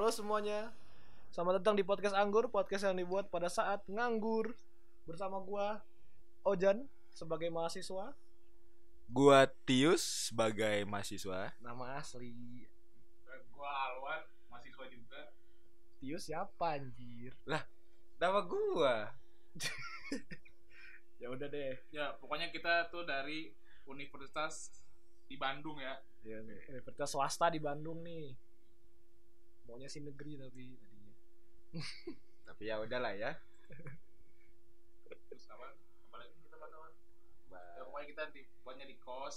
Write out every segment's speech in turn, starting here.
Halo semuanya. Selamat datang di podcast Anggur, podcast yang dibuat pada saat nganggur. Bersama gua Ojan sebagai mahasiswa, Gua Tius sebagai mahasiswa. nama asli Gua Alwan, mahasiswa juga. Tius siapa anjir? Nama gua. Ya udah deh. Ya, pokoknya kita tuh dari Universitas di Bandung ya. Ya, Universitas swasta di Bandung nih. Maunya sih negeri tapi tadinya. Tapi ya udahlah ya. Terus apa? Apalagi kita bahas Ya, pokoknya kita di buatnya di kos.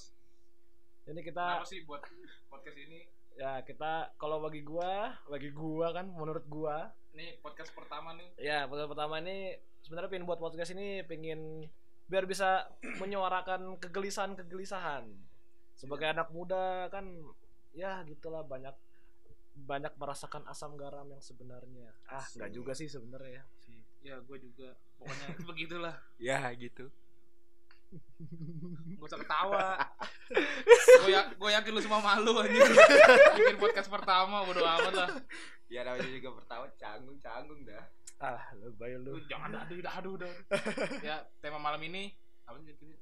Ini kita Kenapa sih buat podcast ini? ya kita kalau bagi gua, bagi gua kan menurut gua Ini podcast pertama nih. ya podcast pertama ini sebenarnya pengen buat podcast ini pengen biar bisa menyuarakan kegelisahan-kegelisahan sebagai anak muda kan ya gitulah banyak banyak merasakan asam garam yang sebenarnya ah nggak juga sih sebenarnya sih Ya, gue juga. Pokoknya begitulah. Ya gitu. Gak usah ketawa. gue ya, gue yakin lu semua malu aja. Bikin podcast pertama, bodo amat lah. Ya namanya juga pertama canggung canggung dah. ah lebay lu Lu jangan aduh, aduh, aduh, aduh. Ya, tema malam ini apa sih kita?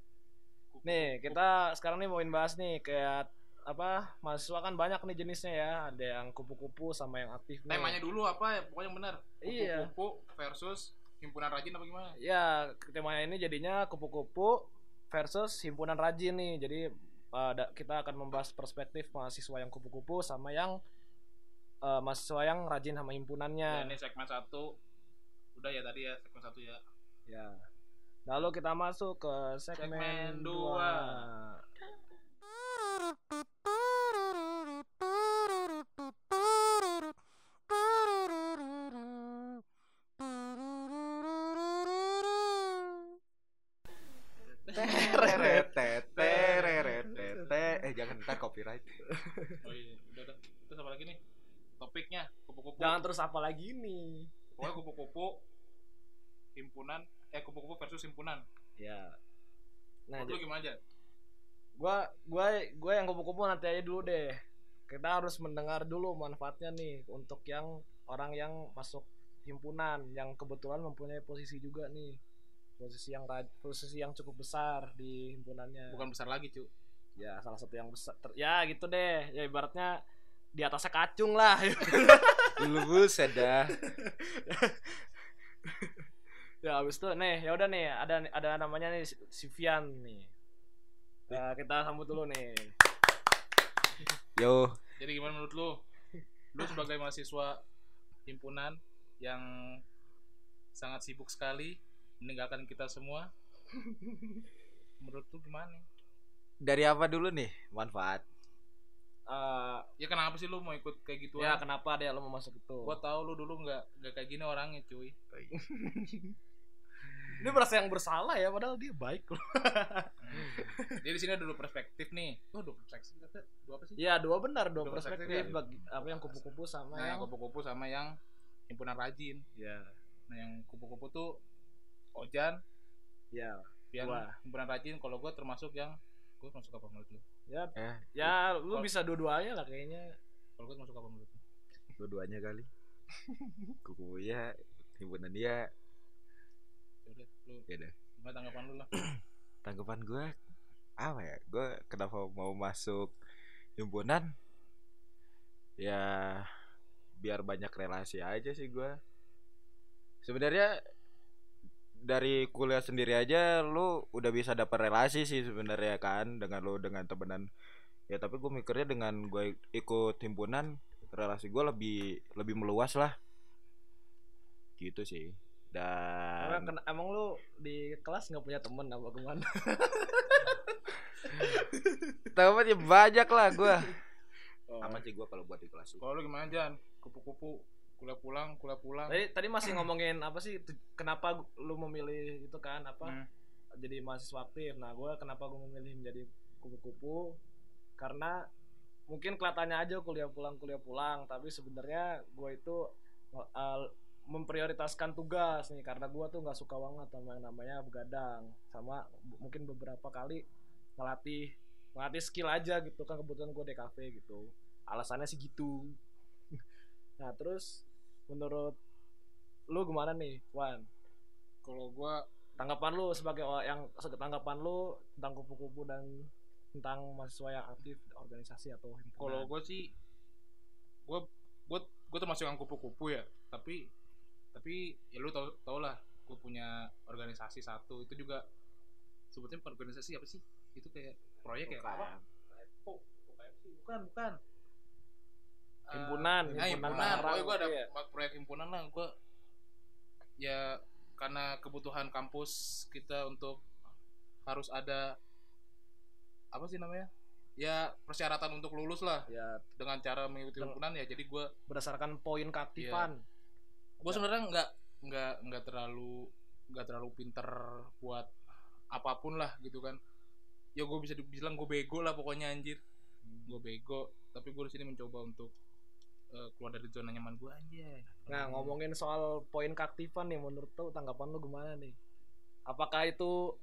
nih kita sekarang nih mau bahas nih kayak apa mahasiswa kan banyak nih jenisnya ya ada yang kupu-kupu sama yang aktif nih. Temanya dulu apa ya? Pokoknya benar. Iya. Kupu-kupu versus himpunan rajin apa gimana? Ya, temanya ini jadinya kupu-kupu versus himpunan rajin nih. Jadi uh, kita akan membahas perspektif mahasiswa yang kupu-kupu sama yang uh, mahasiswa yang rajin sama Ya, himpunannya. ini segmen satu. Udah ya tadi ya segmen satu ya. Ya. Lalu kita masuk ke segmen, Segmen 2. dua. Eh jangan ntar copyright. Oh iya, udah udah. Terus apa lagi nih? Topiknya kupu-kupu. Jangan terus apa lagi nih? Pokoknya kupu-kupu himpunan eh kupu-kupu versus himpunan. Ya. Nah, lu gimana aja? gua gua gua yang kupu-kupu nanti aja dulu deh kita harus mendengar dulu manfaatnya nih untuk yang orang yang masuk himpunan yang kebetulan mempunyai posisi juga nih posisi yang posisi yang cukup besar di himpunannya Bukan besar lagi, cu. ya salah satu yang besar ter- ya gitu deh ya ibaratnya di atasnya kacung lah Lu buset dah. ya habis itu nih ya udah nih ada ada namanya nih Sivian nih Nah, kita sambut dulu nih Yo, Jadi gimana menurut lu? Lu sebagai mahasiswa himpunan yang sangat sibuk sekali meninggalkan kita semua. Menurut lu gimana? dari apa dulu nih manfaat? Eh, Ya kenapa sih lu mau ikut kayak gitu? ya kenapa deh lo mau masuk itu Gua tahu lu dulu nggak nggak kayak gini orangnya, cuy. Dia merasa yang bersalah ya, padahal dia baik loh. Jadi di sini ada dua perspektif nih. Oh, dua perspektif. Dua apa sih? Iya, dua benar, dua Dua perspektif perspektif ya. bagi apa yang kupu-kupu sama Nah, yang yang kupu-kupu sama yang himpunan rajin. ya, Nah, yang kupu-kupu tuh Ojan, ya, yang himpunan rajin. Kalau gua termasuk yang gua masuk apa menurut lu? Ya, Eh, ya, lu Kalau- bisa dua-duanya lah kayaknya. Kalau gua masuk apa menurut dua-duanya kali. Kuku ya, himpunan dia. Ya udah, lu Ya gimana tanggapan lu lah? Tanggapan gue apa ya? Gue kenapa mau masuk himpunan? Ya biar banyak relasi aja sih gue. Sebenarnya dari kuliah sendiri aja lu udah bisa dapat relasi sih sebenarnya kan dengan lu dengan temenan. Ya tapi gue mikirnya dengan gue ikut himpunan relasi gue lebih lebih meluas lah. Gitu sih. Emang, Dan kena- emang lu di kelas nggak punya temen apa gimana? temennya banyak lah gue. Oh. Aman sih gue kalau buat di kelas. Kalau lu gimana Jan? Kupu-kupu kuliah pulang, kuliah pulang. Tadi tadi masih ngomongin apa sih? Kenapa lu memilih itu kan apa? Hmm. Jadi mahasiswa aktif. Nah, gue kenapa gue memilih menjadi kupu-kupu? Karena mungkin kelihatannya aja kuliah pulang kuliah pulang, tapi sebenarnya gue itu uh, memprioritaskan tugas nih karena gue tuh nggak suka banget sama yang namanya begadang sama mungkin beberapa kali ngelatih ngelatih skill aja gitu kan kebetulan gue DKV gitu alasannya sih gitu nah terus menurut lu gimana nih Wan? Kalau gua tanggapan lu sebagai orang yang tanggapan lu tentang kupu-kupu dan tentang mahasiswa yang aktif di organisasi atau himpunan? Kalau gua sih gua gua gua termasuk yang kupu-kupu ya. Tapi tapi ya lu tau tau lah gua punya organisasi satu. Itu juga sebutnya bukan organisasi apa sih? Itu kayak proyek ya? Apa? Oh, bukan bukan Himpunan, ah, himpunan Oh, gue ada iya. proyek himpunan lah. Gue ya karena kebutuhan kampus kita untuk harus ada apa sih namanya? Ya persyaratan untuk lulus lah. Ya. Dengan cara mengikuti himpunan ya. Jadi gue berdasarkan poin keaktifan. Gue sebenarnya nggak nggak nggak terlalu nggak terlalu pinter buat apa pun lah gitu kan. Ya gue bisa dibilang gue bego lah pokoknya anjir. Gue bego tapi gue di sini mencoba untuk eh, keluar dari zona nyaman gue anjir Nah, ngomongin soal poin keaktifan nih menurut lu tanggapan lu gimana nih? Apakah itu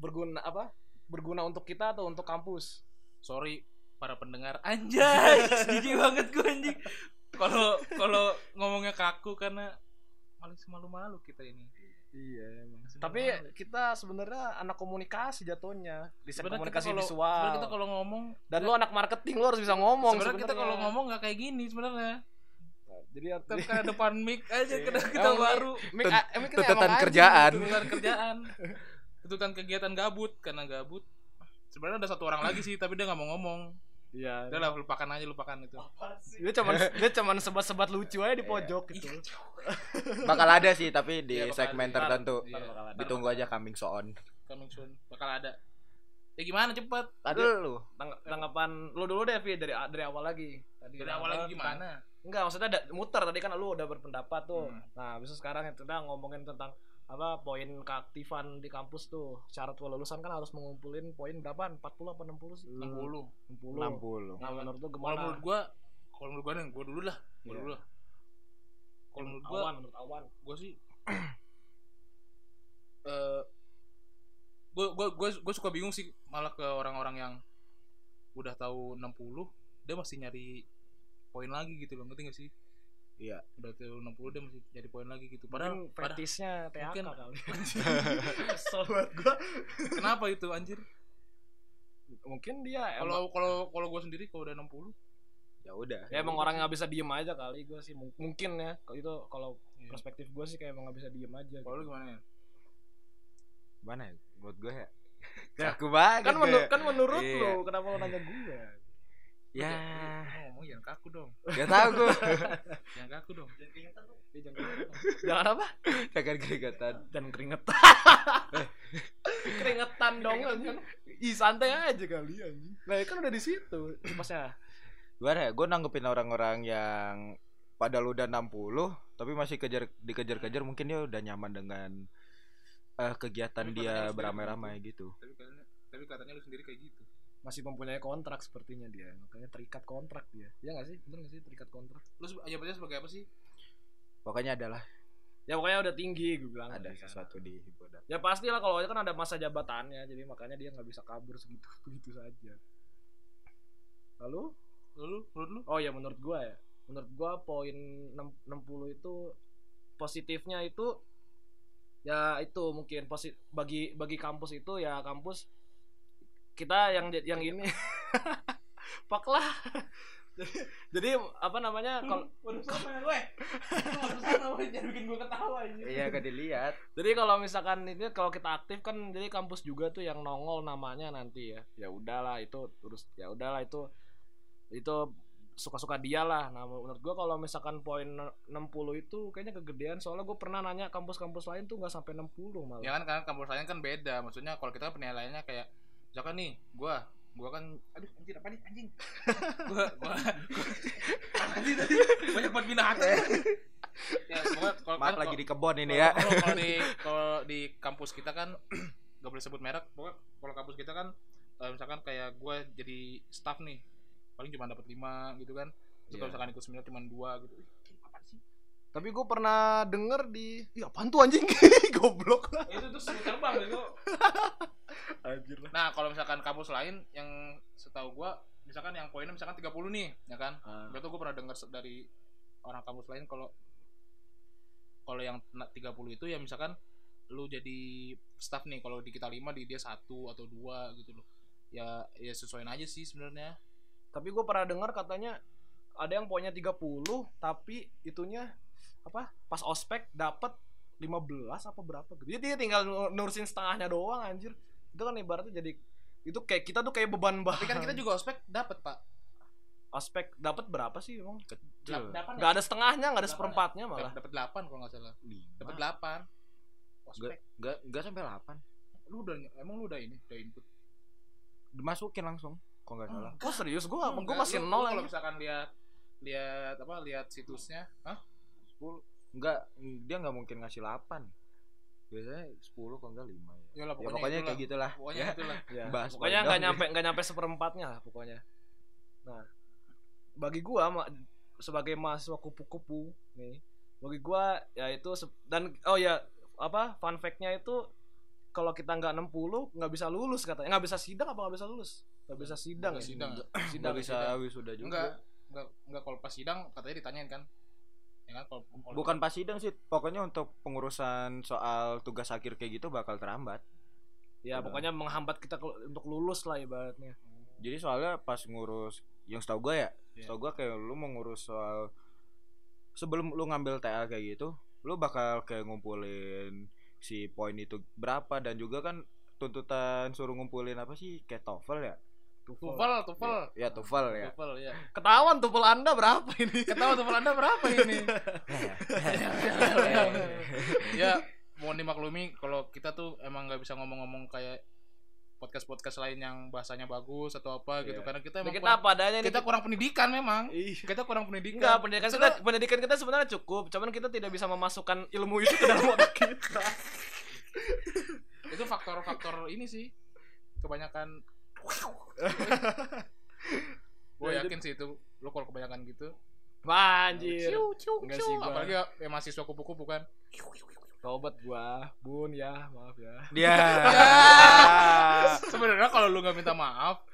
berguna apa? Berguna untuk kita atau untuk kampus? sorry para pendengar anjay gigi banget gue anjing kalau kalau ngomongnya kaku karena malu malu-malu kita ini Iya, emang. Masih Tapi malu. kita sebenarnya anak komunikasi jatuhnya, Sebenarnya komunikasi kalau- visual. sebenarnya kita kalau ngomong Dan lu anak marketing lu harus bisa ngomong sebenarnya kita kalau ngomong nggak kayak gini sebenarnya Jadi kita kayak depan mic aja Iya. kita, kita Emang baru emang kita tuntutan kerjaan. tuntutan kerjaan tuntutan kegiatan gabut karena gabut sebenarnya ada satu orang lagi sih tapi dia nggak mau ngomong Iya. udah lah lupakan aja lupakan itu Dia cuman dia cuman sebat-sebat lucu aja di Iya. pojok gitu. bakal ada sih tapi di Iya, segmen ada. tertentu Iya, ditunggu aja coming soon coming soon bakal ada ya gimana cepet tadi lu Tang- tanggapan lu dulu deh Vi dari dari awal lagi. Tadi dari awal lagi gimana Enggak, maksudnya ada, muter tadi kan lu udah berpendapat tuh. Hmm. Nah, habis itu sekarang itu udah ngomongin tentang apa poin keaktifan di kampus tuh. Syarat kelulusan kan harus mengumpulin poin berapa? 40 apa 60 sih? 60 60. 60 Nah, menurut lu kalau gimana? menurut gua kalau menurut gua nih gua dulu lah gua Iya. dulu lah kalau menurut gua awan, menurut awan. gue sih eh gue gue gue gue suka bingung sih malah ke orang-orang yang udah tahu 60 dia masih nyari poin lagi gitu loh ngerti gak sih iya udah tahu 60 dia masih nyari poin lagi gitu padahal, fetisnya THK mungkin- kali. Kesel banget gua. kenapa itu anjir Mungkin dia kalau kalau kalau gue sendiri kalau udah 60 ya udah ya emang orang yang nggak bisa diem aja kali gua sih Mung- mungkin ya kalau itu kalau Iya. perspektif gua sih kayak emang nggak bisa diem aja. kalau lu gitu. gimana ya mana ya menurut gue ya Ya, aku banget Kan gue menurut ya. kan menurut Iya. lu, kenapa lu nanya gua? Ya. Lu ngomong jangan kaku dong. Gak tau gue jangan kaku dong. Jangan jangan apa? jangan keringetan. Dan keringetan. keringetan dong anjing. Ih santai aja kali anjing. Nah, kan udah di situ. Pasnya. gimana ya? Gue nanggepin orang-orang yang padahal udah 60 tapi masih kejar dikejar-kejar mungkin dia udah nyaman dengan eh, kegiatan Tapi dia lu beramai-ramai sendiri gitu. Tapi katanya tapi katanya lu sendiri kayak gitu Masih mempunyai kontrak sepertinya dia. Makanya terikat kontrak dia. Ya nggak sih? Bener nggak sih terikat kontrak? lu ya berarti sebagai apa sih pokoknya adalah Ya pokoknya udah tinggi gue bilang. ada kan. sesuatu di himpunan Ya pastilah kalau kan ada masa jabatannya, jadi makanya dia nggak bisa kabur segitu begitu saja. Lalu lu menurut lu Oh ya menurut gua ya. Menurut gua poin 6 60 itu positifnya itu ya itu mungkin posi bagi bagi kampus itu ya kampus kita yang yang ini pak lah jadi, jadi apa namanya kalau sama ya gue? Bikin gue ketawa ini. iya gak dilihat jadi kalau misalkan ini kalau kita aktif kan jadi kampus juga tuh yang nongol namanya nanti ya ya udahlah itu terus ya udahlah itu itu suka-suka dia lah nah menurut gua kalau misalkan poin 60 itu kayaknya kegedean soalnya gue pernah nanya kampus-kampus lain tuh nggak sampai 60 malah Ya kan kan kampus lain kan beda. Maksudnya kalau kita penilaiannya kayak misalkan nih, gua gua kan aduh anjir apa nih anjing. gua gua anjing tadi banyak banget binatang. ya, pokoknya kalau kan lagi di kebon ini kalau- ya Kalau kalau di kalau di kampus kita kan gak boleh sebut merek. Pokoknya kalau kampus kita kan eh, misalkan kayak gua jadi staff nih paling cuma dapat 5 gitu kan. Terus Iya. kalau misalkan ikut seminar cuma 2 gitu. Tapi gue pernah denger di Ih, apaan tuh anjing? Goblok lah. Itu tuh sebut terbang itu anjir lah. Nah kalau misalkan kampus lain yang setahu gua misalkan yang poinnya misalkan 30 nih ya kan? Ah. itu gua pernah dengar se- dari orang kampus lain kalau kalau yang na- 30 itu ya misalkan lu jadi staff nih kalau di kita lima di dia satu atau dua gitu loh. Ya ya sesuaiin aja sih sebenarnya. Tapi gue pernah dengar katanya ada yang poinnya 30 tapi itunya apa? Pas ospek dapat 15 apa berapa gitu. Jadi dia tinggal nur- nurusin setengahnya doang anjir. Itu kan ibaratnya jadi itu kayak kita tuh kayak beban banget. tapi kan kita juga ospek dapat pak ospek dapat berapa sih emang? Kecil. Nggak ada setengahnya, nggak ada Delapan seperempatnya malah. dapat delapan kalau nggak salah dapat delapan ospek nggak, nggak sampai 8 lu udah emang lu udah ini udah input Dimasukin langsung Kok nggak salah Oh serius gue gue Enggak, masih nol lu kalau misalkan lihat lihat apa lihat situsnya Hah? 10 Enggak Dia nggak mungkin ngasih 8 Biasanya 10 kalau enggak 5 ya. Ya lah Ya pokoknya, pokoknya itulah. kayak gitulah. Pokoknya Ya. itulah. Ya, Bahas pokoknya nggak nyampe nggak nyampe seperempatnya lah pokoknya. Nah, bagi gua ma- sebagai mahasiswa kupu-kupu nih, bagi gua ya itu dan oh ya apa fun fact-nya itu kalau kita nggak 60 nggak bisa lulus katanya. Nggak bisa sidang apa nggak bisa lulus? Nggak bisa sidang Nggak ya? sidang. sidang Nggak bisa wisuda juga. Enggak enggak enggak kalau pas sidang katanya ditanyain kan ya kan kalau kalau- Bukan pas sidang sih Pokoknya untuk pengurusan soal tugas akhir kayak gitu bakal terhambat ya Udah. pokoknya menghambat kita untuk lulus lah ibaratnya Jadi soalnya pas ngurus Yang setahu gue ya Iya. Setahu gue kayak lu mau ngurus soal Sebelum lu ngambil TA kayak gitu Lu bakal kayak ngumpulin Si poin itu berapa Dan juga kan tuntutan suruh ngumpulin apa sih Kayak TOEFL ya tufel. Tufel Ya TOEFL ya. Tufel ya ketahuan tumpul anda berapa ini? Ketawa tufel anda berapa ini? Ya mohon dimaklumi kalau kita tuh emang nggak bisa ngomong-ngomong kayak podcast-podcast lain yang bahasanya bagus atau apa gitu. Iya. karena kita Ini emang kita kurang, apa adanya nih? kita kurang pendidikan memang. Ih. kita kurang pendidikan. Enggak, pendidikan kita pendidikan kita sebenarnya cukup, cuman kita tidak bisa memasukkan ilmu itu ke dalam otak kita. itu faktor-faktor ini sih. Kebanyakan gue Ya, yakin sih itu lu kalau kebanyakan gitu Wah, anjir. ciu, ciu, Enggak sih, gua. apalagi ya, ya mahasiswa kupu-kupu kan Tobat gua, Bun ya, maaf ya. Dia sebenarnya kalau lu nggak minta maaf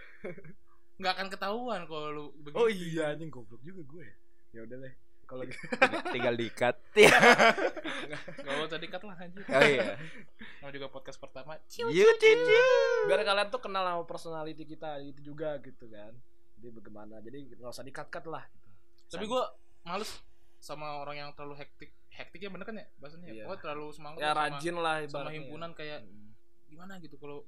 nggak akan ketahuan kalau lu begitu Oh iya, anjing goblok juga gue. Ya udah deh. Kalau gitu. Tinggal dikat nggak usah dikat lah anjir Oh iya mau juga podcast pertama YouTube biar kalian tuh kenal sama personality kita itu juga gitu kan. Jadi bagaimana? Jadi nggak usah dikat-kat lah gitu. tapi gue males sama orang yang terlalu hektik hektik ya bener kan ya bahasanya Iya. ya Pokoknya terlalu semangat Ya sama- rajin lah sama ibaratnya. himpunan kayak Hmm. gimana gitu kalau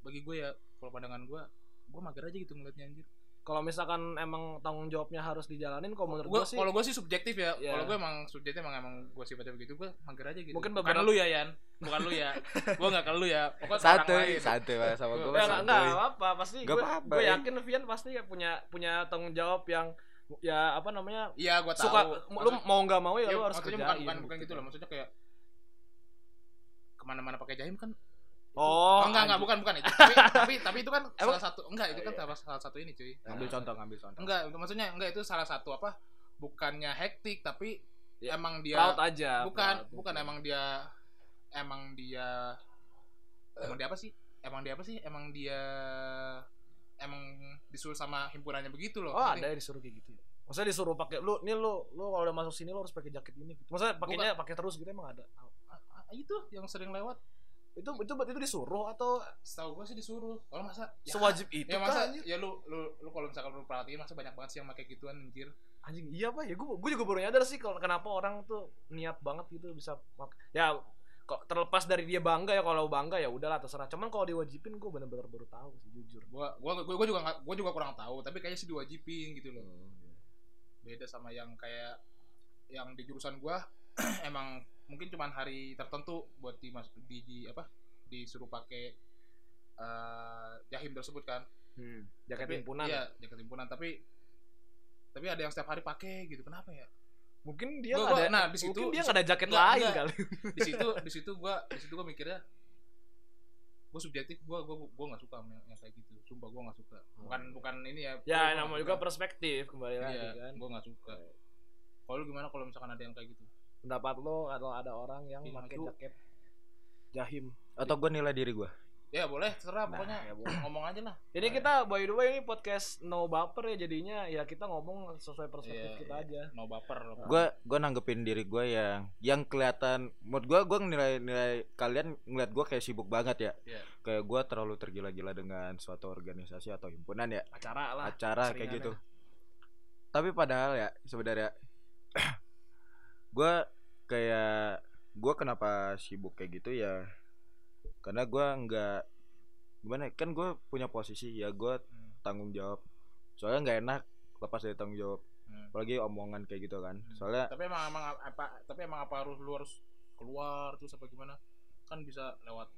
bagi gue ya kalau pandangan gue gue mager aja gitu ngeliatnya anjir Kalau misalkan emang tanggung jawabnya harus dijalanin, kalau menurut gue gue sih kalau gue sih subjektif ya. Iya. kalau gue emang subjektif emang emang gue sifatnya begitu gue mager aja gitu. Mungkin bukan beberapa- lu ya Yan. Bukan lu ya. Gue nggak ke lu ya. Pokoknya. Santuy Mas, sama gue ya enggak, enggak apa pasti gue apa-apa, gue ya. yakin Vian pasti punya punya tanggung jawab yang ya apa namanya iya gue tahu. suka lu mau nggak mau ya, ya, lu harus kerjain bukan bukan bukan gitu loh. Maksudnya kayak ke mana-mana pakai jahim kan oh enggak enggak anjing. bukan bukan itu. Tapi tapi tapi itu kan salah satu enggak itu kan Iya. salah, salah satu ini cuy. Ngambil contoh Ngambil contoh. enggak maksudnya enggak itu salah satu apa bukannya hektik tapi Ya, emang dia proud aja bukan proud. bukan emang dia emang dia emang dia apa sih? Emang dia apa sih? Emang dia emang disuruh sama himpunannya begitu loh. Oh ada ya disuruh kayak gitu ya? Maksudnya disuruh pakai lu nih lu lu kalau udah masuk sini lu harus pakai jaket ini gitu. Maksudnya pakainya pakai terus gitu emang ada? Itu yang sering lewat itu itu itu disuruh atau? Setahu gue sih disuruh kalau masa ya, sewajib itu ya masa anjing? ya lu lu lu kalau misalkan lu perhatiin masa banyak banget sih yang pakai gituan anjir. Anjing iya pak. Ya gue gue juga baru nyadar sih kalau kenapa orang tuh niat banget gitu bisa ya kok terlepas dari dia bangga ya kalau bangga ya udahlah terserah. Cuman kalau diwajibin gue bener-bener baru tahu sih jujur. Gua gua gua, gua juga gua juga kurang tahu tapi kayaknya sih diwajibin gitu loh. Beda sama yang kayak yang di jurusan gua emang mungkin cuman hari tertentu buat di, di, di apa disuruh pakai eh, jahim tersebut kan. Hmm. jaket Tapi- himpunan. iya jaket himpunan. Tapi tapi ada yang setiap hari pakai gitu kenapa ya? Mungkin dia Gua- nggak gua- ada nah, di situ- mungkin dia di nggak ada jaket Nggak, lain nggak. kali. Di situ di situ gua di situ gua mikirnya gua subjektif gua gua gua nggak suka yang, yang kayak gitu. Sumpah gua nggak suka. Bukan bukan ini ya ya namanya juga perspektif kembali lagi iya kan. gua nggak suka. Kalau gimana? Kalau misalkan ada yang kayak gitu pendapat lo atau ada orang yang Iya, pakai jaket jahim Atau gue nilai diri gue ya boleh terserah Nah, pokoknya ya boleh. ngomong aja lah Jadi kita by the way ini podcast no baper ya jadinya ya kita ngomong sesuai perspektif Iya, kita iya. aja. no baper gue gue nanggepin diri gue yang yang kelihatan menurut gue gue nilai nilai kalian ngeliat gue kayak sibuk banget ya Iya. kayak gue terlalu tergila-gila dengan suatu organisasi atau himpunan ya Acara lah. acara kayak gitu tapi padahal ya sebenarnya gue kayak gue kenapa sibuk kayak gitu ya karena gue nggak gimana ya, kan gue punya posisi ya gue Hmm. tanggung jawab soalnya nggak enak lepas dari tanggung jawab Hmm. apalagi omongan kayak gitu kan Hmm. soalnya tapi emang emang apa tapi emang apa harus lu harus keluar terus apa gimana kan bisa lewat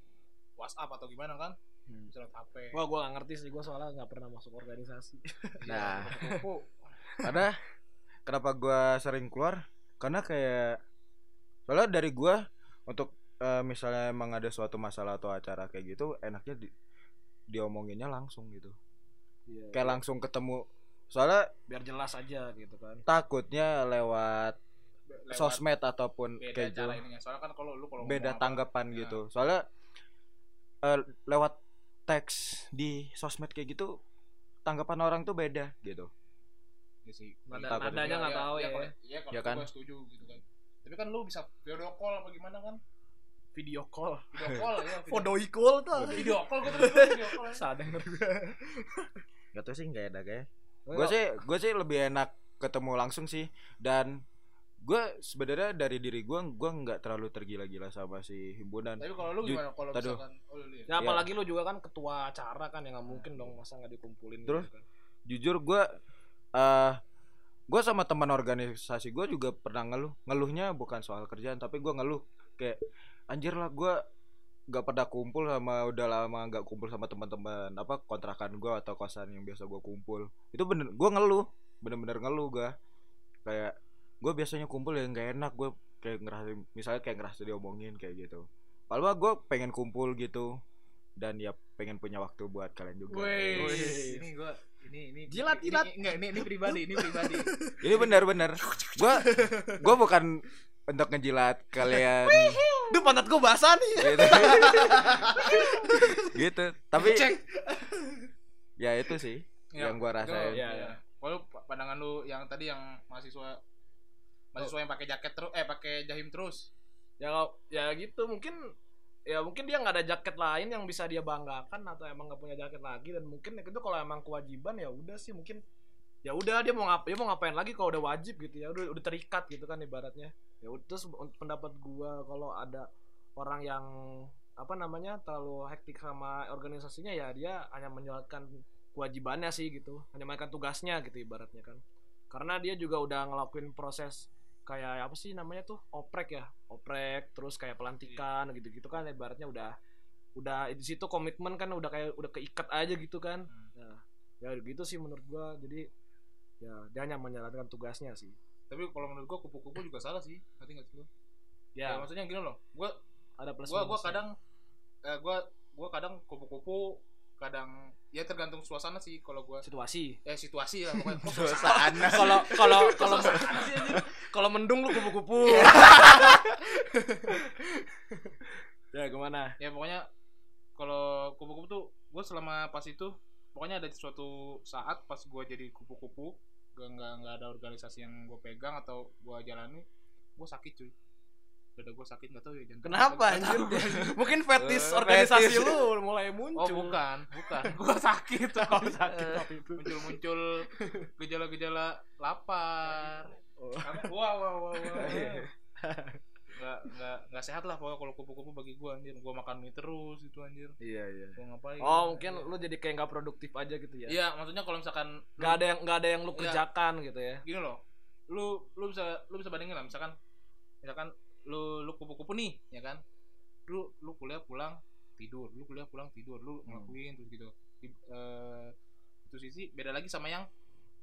WhatsApp atau gimana kan Hmm. bisa lewat HP Wah, gue gak ngerti sih, gue soalnya gak pernah masuk organisasi. Nah. Iya, kupu-kupu. karena kenapa gua sering keluar karena kayak soalnya dari gua untuk eh, misalnya emang ada suatu masalah atau acara kayak gitu enaknya di, diomonginnya langsung gitu Iya. kayak langsung ketemu soalnya biar jelas aja gitu kan. takutnya lewat, Lewat sosmed ataupun beda kayak gitu cara ininya soalnya kan kalau lu kalau beda ngomong apa- tanggapan ya. gitu soalnya eh, lewat teks di sosmed kayak gitu tanggapan orang tuh beda gitu Iya sih. Nada- nadanya nggak tahu ya. kalau- Iya, kalau Ya itu kan? gua setuju gitu kan. Tapi kan lu bisa video call apa gimana kan? Video call. Video call ya. Video, call tuh. video call gua tuh video call. ya. Sadar gue. Gak tau sih nggak ya Oh, gue sih gue sih lebih enak ketemu langsung sih dan gue sebenarnya dari diri gue gue nggak terlalu tergila-gila sama si himpunan Tapi kalau lu gimana kalau misalkan oh lu lihat. Ya apalagi lu juga kan ketua acara kan ya nggak mungkin dong masa nggak dikumpulin Terus? gitu kan. jujur gue eh gue sama teman organisasi gue juga pernah ngeluh. Ngeluhnya bukan soal kerjaan tapi gue ngeluh. Kayak anjir lah gue gak pernah kumpul sama udah lama gak kumpul sama teman-teman apa kontrakan gue atau kosan yang biasa gue kumpul. Itu bener gue ngeluh. Bener-bener ngeluh gue kayak gue biasanya kumpul ya nggak enak. Gue kayak ngerasa misalnya kayak ngerasa diomongin kayak gitu. Padahal gue pengen kumpul gitu. Dan ya pengen punya waktu buat kalian juga. Wih, ini gua ini ini Jilat, ini, jilat. Ini, enggak, ini ini pribadi, ini pribadi. ini benar-benar gue gue bukan untuk ngejilat kalian Duh pantat gue basah nih. gitu gitu tapi Cek. ya itu sih Ya, yang gue rasain Iya, ya. Kalau pandangan lu yang tadi yang mahasiswa mahasiswa yang pakai jaket terus eh pakai jahim terus. ya kalau- ya gitu mungkin ya mungkin dia nggak ada jaket lain yang bisa dia banggakan atau emang nggak punya jaket lagi dan mungkin itu kalau emang kewajiban ya udah sih mungkin ya udah dia mau ngap dia mau ngapain lagi kalau udah wajib gitu ya udah udah terikat gitu kan ibaratnya. Ya terus pendapat gua kalau ada orang yang apa namanya terlalu hektik sama organisasinya ya dia hanya menjalankan kewajibannya sih gitu hanya menjalankan tugasnya gitu ibaratnya kan. Karena dia juga udah ngelakuin proses kayak apa sih namanya tuh oprek ya oprek terus kayak pelantikan Iya. gitu-gitu kan ibaratnya udah udah di situ komitmen kan udah kayak udah keikat aja gitu kan Hmm. ya gitu sih menurut gua jadi ya dia hanya menjalankan tugasnya sih Tapi kalau menurut gua kupu-kupu juga salah sih. Ngerti enggak sih lu? Ya, ya, maksudnya gini loh. Gua ada plus gua gua kadang eh, gua gua kadang kupu-kupu kadang ya tergantung suasana sih kalau gua. Situasi. Eh situasi lah pokoknya. Kok suasana. kalau kalau kalau kalau mendung lu kupu-kupu. Ya gimana? Ya pokoknya kalau kupu-kupu tuh gue selama pas itu pokoknya ada suatu saat pas gue jadi kupu-kupu gak nggak nggak ada organisasi yang gue pegang atau gue jalani gue sakit cuy dada gue sakit nggak tahu ya jantung kenapa anjir? mungkin fetis Eh, organisasi fetis. lu mulai oh muncul bukan bukan. Gue sakit tuh Oh, sakit. Itu muncul muncul gejala-gejala lapar. Oh. Wah wah wah Iya. nggak nggak nggak sehat lah pokoknya kalau kupu-kupu bagi gue anjir. Gue makan mie terus itu anjir. Iya iya. Gue ngapain? Oh mungkin lu jadi kayak nggak produktif aja gitu ya? Iya maksudnya kalau misalkan nggak ada yang nggak ada yang lu Iya. kerjakan gitu ya? Gini loh lu lu bisa lu bisa bandingin lah. Misalkan misalkan lu lu kupu-kupu nih ya kan? Lu lu kuliah pulang tidur lu kuliah pulang tidur lu Hmm. ngelakuin terus gitu. Di, eh, itu sisi beda lagi sama yang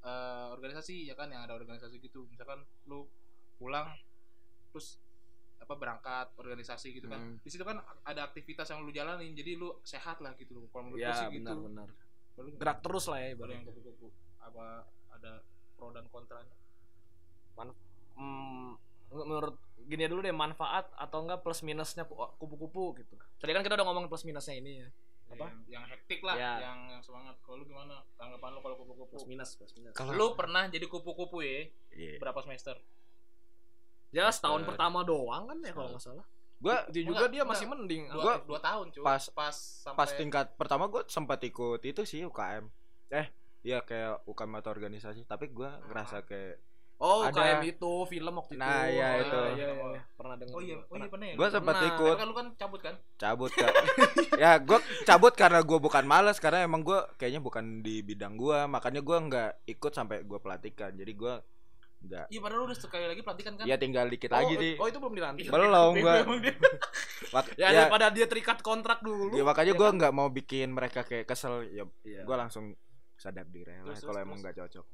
eh, organisasi ya kan? Yang ada organisasi gitu. Misalkan lu pulang terus apa berangkat organisasi gitu kan. Hmm. di situ kan ada aktivitas yang lu jalanin jadi lu sehat lah gitu loh. Kalau menurut ya sih benar gitu benar lu gerak terus lah ya baru yang kupu-kupu. Apa ada pro dan kontranya? Hmm, menurut gini dulu deh manfaat atau enggak plus minusnya ku- kupu-kupu gitu. Tadi kan kita udah ngomongin plus minusnya ini ya. Apa? yang, yang hektik lah Ya. yang yang semangat. Kalau lu gimana? Tanggapan lu kalau kupu-kupu? Plus minus plus minus. Kalau- lu pernah jadi kupu-kupu ya Iya. berapa semester? Ya setahun Eh, pertama doang kan ya kalau nggak salah. Gua itu juga Enggak, dia masih enggak. mending. Dua, Gua- dua tahun cuy. pas- pas sampai pas tingkat pertama gue sempat ikut itu sih UKM eh iya kayak UKM atau organisasi. Tapi gue ngerasa kayak oh Ada- KM itu film waktu itu. Nah, iya, Oh, itu. iya, iya, iya. pernah dengar oh iya. oh iya pernah. ya? Gue Lu? sempat Pernah. ikut. Kan lu kan cabut kan? Cabut kak. Ya gue cabut karena gue bukan males karena emang gue kayaknya bukan di bidang gue makanya gue nggak ikut sampai gue pelatihkan jadi gue nggak iya padahal lu udah sekali lagi pelatihan kan? Ya tinggal dikit oh, lagi sih. oh itu belum dilantik. Iya, belum gua. Mak- ya, ya, daripada dia terikat kontrak dulu. Ya makanya ya gue kan? nggak mau bikin mereka kayak kesel. Ya Iya. gue langsung sadar diri lah kalau emang nggak cocok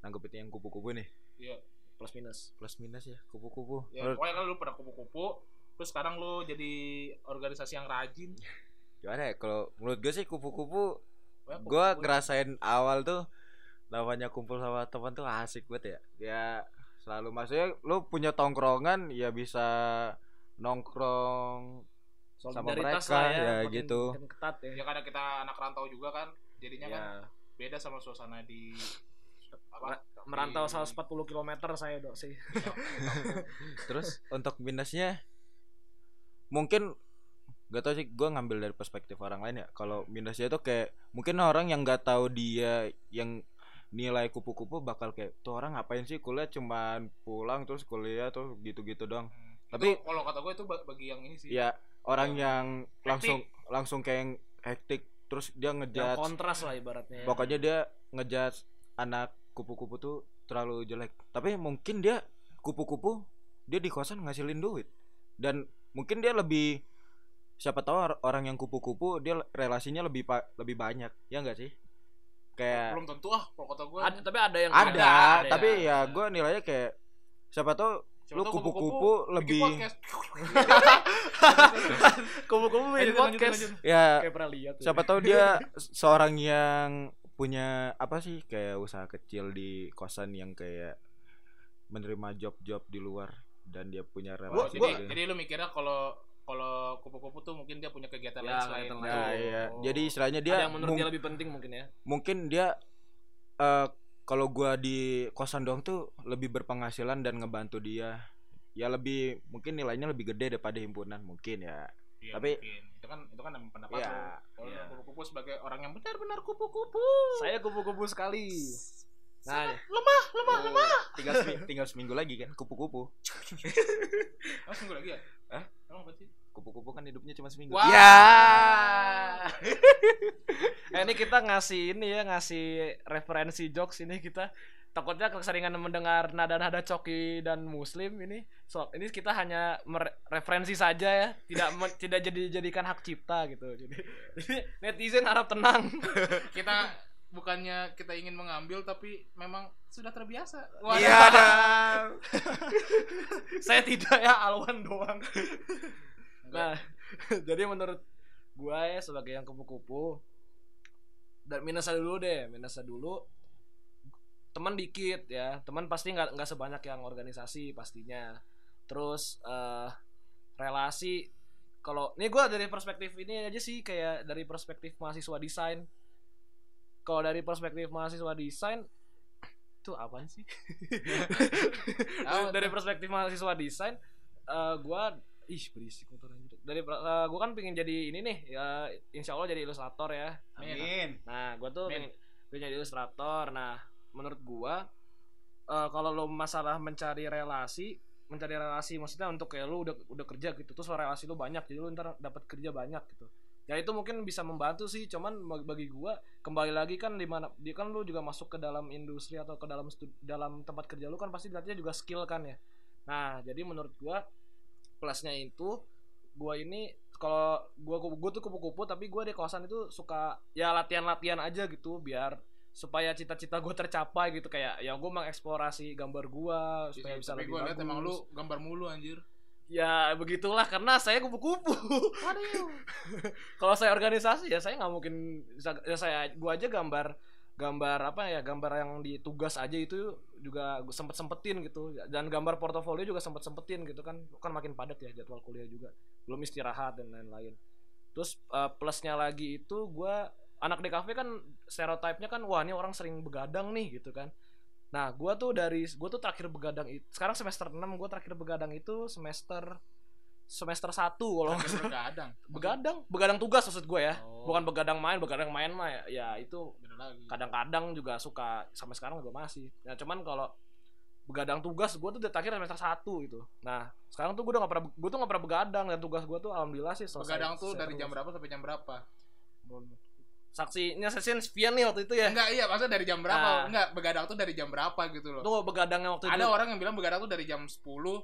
nanggepin yang kupu-kupu nih. Iya plus minus. Plus minus ya kupu-kupu. Ya Menurut- pokoknya kan lu pernah kupu-kupu terus sekarang lu jadi organisasi yang rajin. Gimana ya kalau menurut gue sih kupu-kupu gue kupu-kupu. ngerasain awal tuh namanya kumpul sama teman tuh asik banget ya. Ya selalu maksudnya lu punya tongkrongan ya bisa nongkrong sama Solidaritas mereka, lah ya, makin- gitu. makin ketat ya. Ya karena kita anak rantau juga kan jadinya kan ya beda sama suasana di apa? Merantau di- 140 km saya dok sih. Terus untuk minusnya mungkin gak tau sih gue ngambil dari perspektif orang lain ya. Kalau minusnya tuh kayak mungkin orang yang nggak tahu dia yang nilai kupu-kupu bakal kayak tuh orang ngapain sih kuliah? Cuman pulang terus kuliah tuh gitu-gitu doang. Hmm. Tapi- kalau kata gue itu ba- bagi yang ini sih. Ya orang Yang yang langsung langsung kayak yang hektik terus dia ngejudge kontras lah ibaratnya ya. pokoknya dia ngejudge anak kupu-kupu tuh terlalu jelek. Tapi mungkin dia kupu-kupu dia di kosan ngasilin duit. Dan mungkin dia lebih siapa tahu or- orang yang kupu-kupu dia relasinya lebih pa- lebih banyak. Ya enggak sih? Kayak belum tentu ah kalau kata gue ada tapi ada yang ada, ada, tapi ya. ya gue nilainya kayak siapa tahu Siapa lu kupu-kupu lebih- kupu-kupu bikin Lanjut, lanjut, podcast. lanjut. ya kayak pernah lihat ya. siapa tahu dia seorang yang punya apa sih kayak usaha kecil di kosan yang kayak menerima job-job di luar dan dia punya Oh, relasi jadi gitu. jadi lu mikirnya kalau kalau kupu-kupu tuh mungkin dia punya kegiatan Ya, lain selain kegiatan Nah, lain. iya. Oh. Jadi istilahnya ada dia yang menurut dia lebih penting mungkin ya mungkin dia eh kalau gua di kosan doang tuh lebih berpenghasilan dan ngebantu dia. Ya lebih mungkin nilainya lebih gede daripada himpunan mungkin ya. Iya, Tapi- mungkin. itu kan itu kan pendapat lu. Kalau iya. kupu-kupu sebagai orang yang benar-benar kupu-kupu. saya kupu-kupu sekali nah lemah, lemah, lemah. Tinggal semi- tinggal seminggu lagi kan kupu-kupu. Oh, seminggu lagi ya? Hah? Emang apa sih? Kupu-kupu kan hidupnya cuma seminggu. Wah. Ya. eh, ini kita ngasih ini ya ngasih referensi jokes ini kita takutnya keseringan mendengar nada-nada coki dan muslim ini. So ini kita hanya mere- referensi saja ya. Tidak tidak jadi jadikan hak cipta gitu. Jadi, jadi netizen harap tenang. Kita bukannya kita ingin mengambil tapi memang sudah terbiasa. Iya. Saya tidak ya Alwan doang. Nah jadi menurut gua ya sebagai yang kupu-kupu dan minusnya dulu deh minusnya dulu teman dikit ya. Teman pasti nggak nggak sebanyak yang organisasi pastinya. Terus eh relasi kalau ini gua dari perspektif ini aja sih kayak dari perspektif mahasiswa desain. Kalau dari perspektif mahasiswa desain itu apa sih? Dari perspektif mahasiswa desain eh gua ih berisik motor anjir. dari eh, gua kan pengen jadi ini nih ya insya Allah jadi ilustrator ya. Amin. nah gua tuh Amin. pengen, pengen jadi ilustrator. Nah menurut gua eh, kalau lo masalah mencari relasi mencari relasi maksudnya untuk kayak lu udah udah kerja gitu terus relasi lu banyak jadi lu ntar dapat kerja banyak gitu. Ya itu mungkin bisa membantu sih cuman bagi, gua kembali lagi kan di mana dia kan lu juga masuk ke dalam industri atau ke dalam studi, dalam tempat kerja lu kan pasti dilihatnya juga skill kan ya. Nah jadi menurut gua plusnya itu gua ini kalau gua gua tuh kupu-kupu tapi gua di kawasan itu suka ya latihan-latihan aja gitu biar supaya cita-cita gue tercapai gitu. Kayak ya gue mengeksplorasi gambar gua supaya bisa Tapi lebih gue lihat bagus emang lu gambar mulu anjir. ya begitulah karena saya kupu-kupu. Kalau saya organisasi ya saya nggak mungkin ya saya gua aja gambar gambar apa ya gambar yang di tugas aja itu juga sempet sempetin gitu. Dan gambar portofolio juga sempet sempetin gitu kan. Kan makin padat ya jadwal kuliah juga. Belum istirahat dan lain-lain. Terus eh, plusnya lagi itu gua anak DKV kan stereotipnya kan wah ini orang sering begadang nih gitu kan. Nah gua tuh dari gua tuh terakhir begadang itu sekarang semester 6 gua terakhir begadang itu semester semester 1 kalau begadang? Begadang begadang tugas maksud gue ya. Oh. bukan begadang main begadang main mah ya, ya itu kadang-kadang juga suka sampai sekarang juga masih. Nah cuman kalau begadang tugas gue tuh dari terakhir semester satu gitu. Nah sekarang tuh gue udah gak pernah gue tuh gak pernah begadang dan tugas gue tuh alhamdulillah sih selesai begadang tuh dari jam berapa sampai jam berapa saksinya sesian Spian nih waktu itu ya enggak iya maksudnya dari jam berapa Ah. enggak begadang tuh dari jam berapa gitu loh tuh begadangnya waktu itu ada orang yang bilang begadang tuh dari jam 10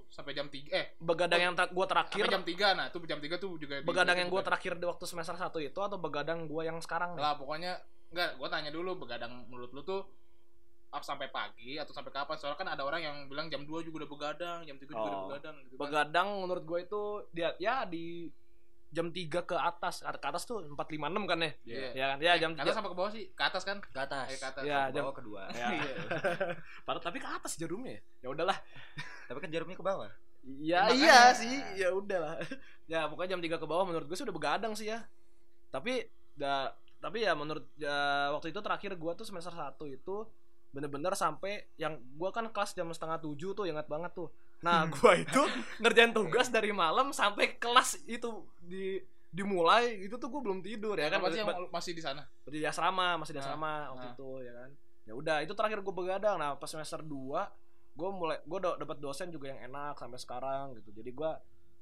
sampai jam 3 eh begadang yang gue terakhir sampai jam 3 nah itu jam 3 tuh juga di- begadang yang gue begadang. terakhir di waktu semester satu itu atau begadang gue yang sekarang nih? lah pokoknya enggak gua tanya dulu begadang menurut lu tuh up sampai pagi atau sampai kapan soalnya kan ada orang yang bilang jam 2 juga udah begadang jam 3 juga udah Oh. begadang gitu kan. begadang menurut gue itu dia ya di jam 3 ke atas ke atas tuh 456 kan ya Iya. ya kan ya jam ke atas sampai ke bawah sih ke atas kan ke atas Eh, ke atas. Ya, ke jam- bawah kedua ya. Padahal tapi ke atas jarumnya ya. Udahlah. tapi kan jarumnya ke bawah Iya Ya, iya makanya. sih, ya udahlah. ya pokoknya jam 3 ke bawah menurut gue sih udah begadang sih ya. Tapi da, tapi ya menurut ya, waktu itu terakhir gue tuh semester 1 itu bener-bener sampai yang gue kan kelas jam setengah tujuh tuh ingat banget tuh nah gue itu ngerjain tugas dari malam sampai kelas itu di dimulai itu tuh gue belum tidur ya kan? Sih yang masih di sana? di asrama masih di Nah, asrama waktu nah. itu ya kan? Ya udah itu terakhir gue begadang. Nah pas semester 2 gue mulai gue udah dapat dosen juga yang enak sampai sekarang gitu. Jadi gue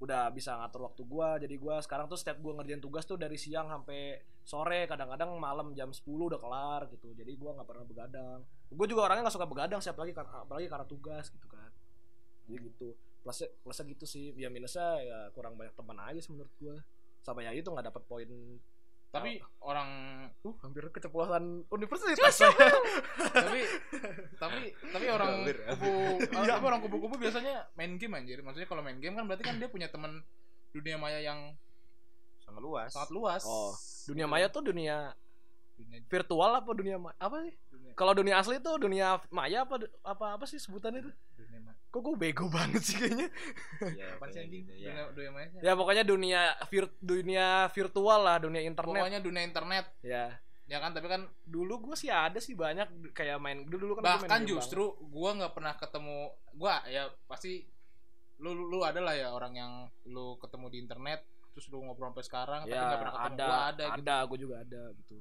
udah bisa ngatur waktu gue jadi gue sekarang tuh setiap gue ngerjain tugas tuh dari siang sampai sore. Kadang-kadang malam jam 10 udah kelar gitu. Jadi gue nggak pernah begadang. Gue juga orangnya nggak suka begadang siap lagi apalagi karena tugas gitu kan jadi gitu. Plusnya plusnya gitu sih. Ya minusnya ya kurang banyak teman aja sih menurut gue sama ya itu nggak dapat poin. Tapi orang uh hampir keceplosan universitas. Tapi tapi tapi orang Hampir, kubu tapi orang kubu-kubu biasanya main game anjir. Maksudnya kalau main game kan berarti kan dia punya teman dunia maya yang sangat luas. sangat luas. Oh, dunia maya tuh dunia dunia, virtual apa dunia ma- apa sih? Kalau dunia asli tuh dunia maya apa apa apa sih sebutannya itu kok gue bego banget sih kayaknya? Ya, gitu, ya. dunia, ya pokoknya dunia vir, dunia virtual lah dunia internet. Pokoknya dunia internet. Ya ya kan tapi kan dulu gue sih ada sih banyak kayak main dulu dulu kan gua main bahkan game justru gua nggak pernah ketemu gua ya pasti lu lu, lu ada lah ya orang yang lu ketemu di internet terus lu ngobrol sampai sekarang banget. tapi ya nggak pernah ketemu. ada gua ada, ada, gitu. gue juga ada gitu.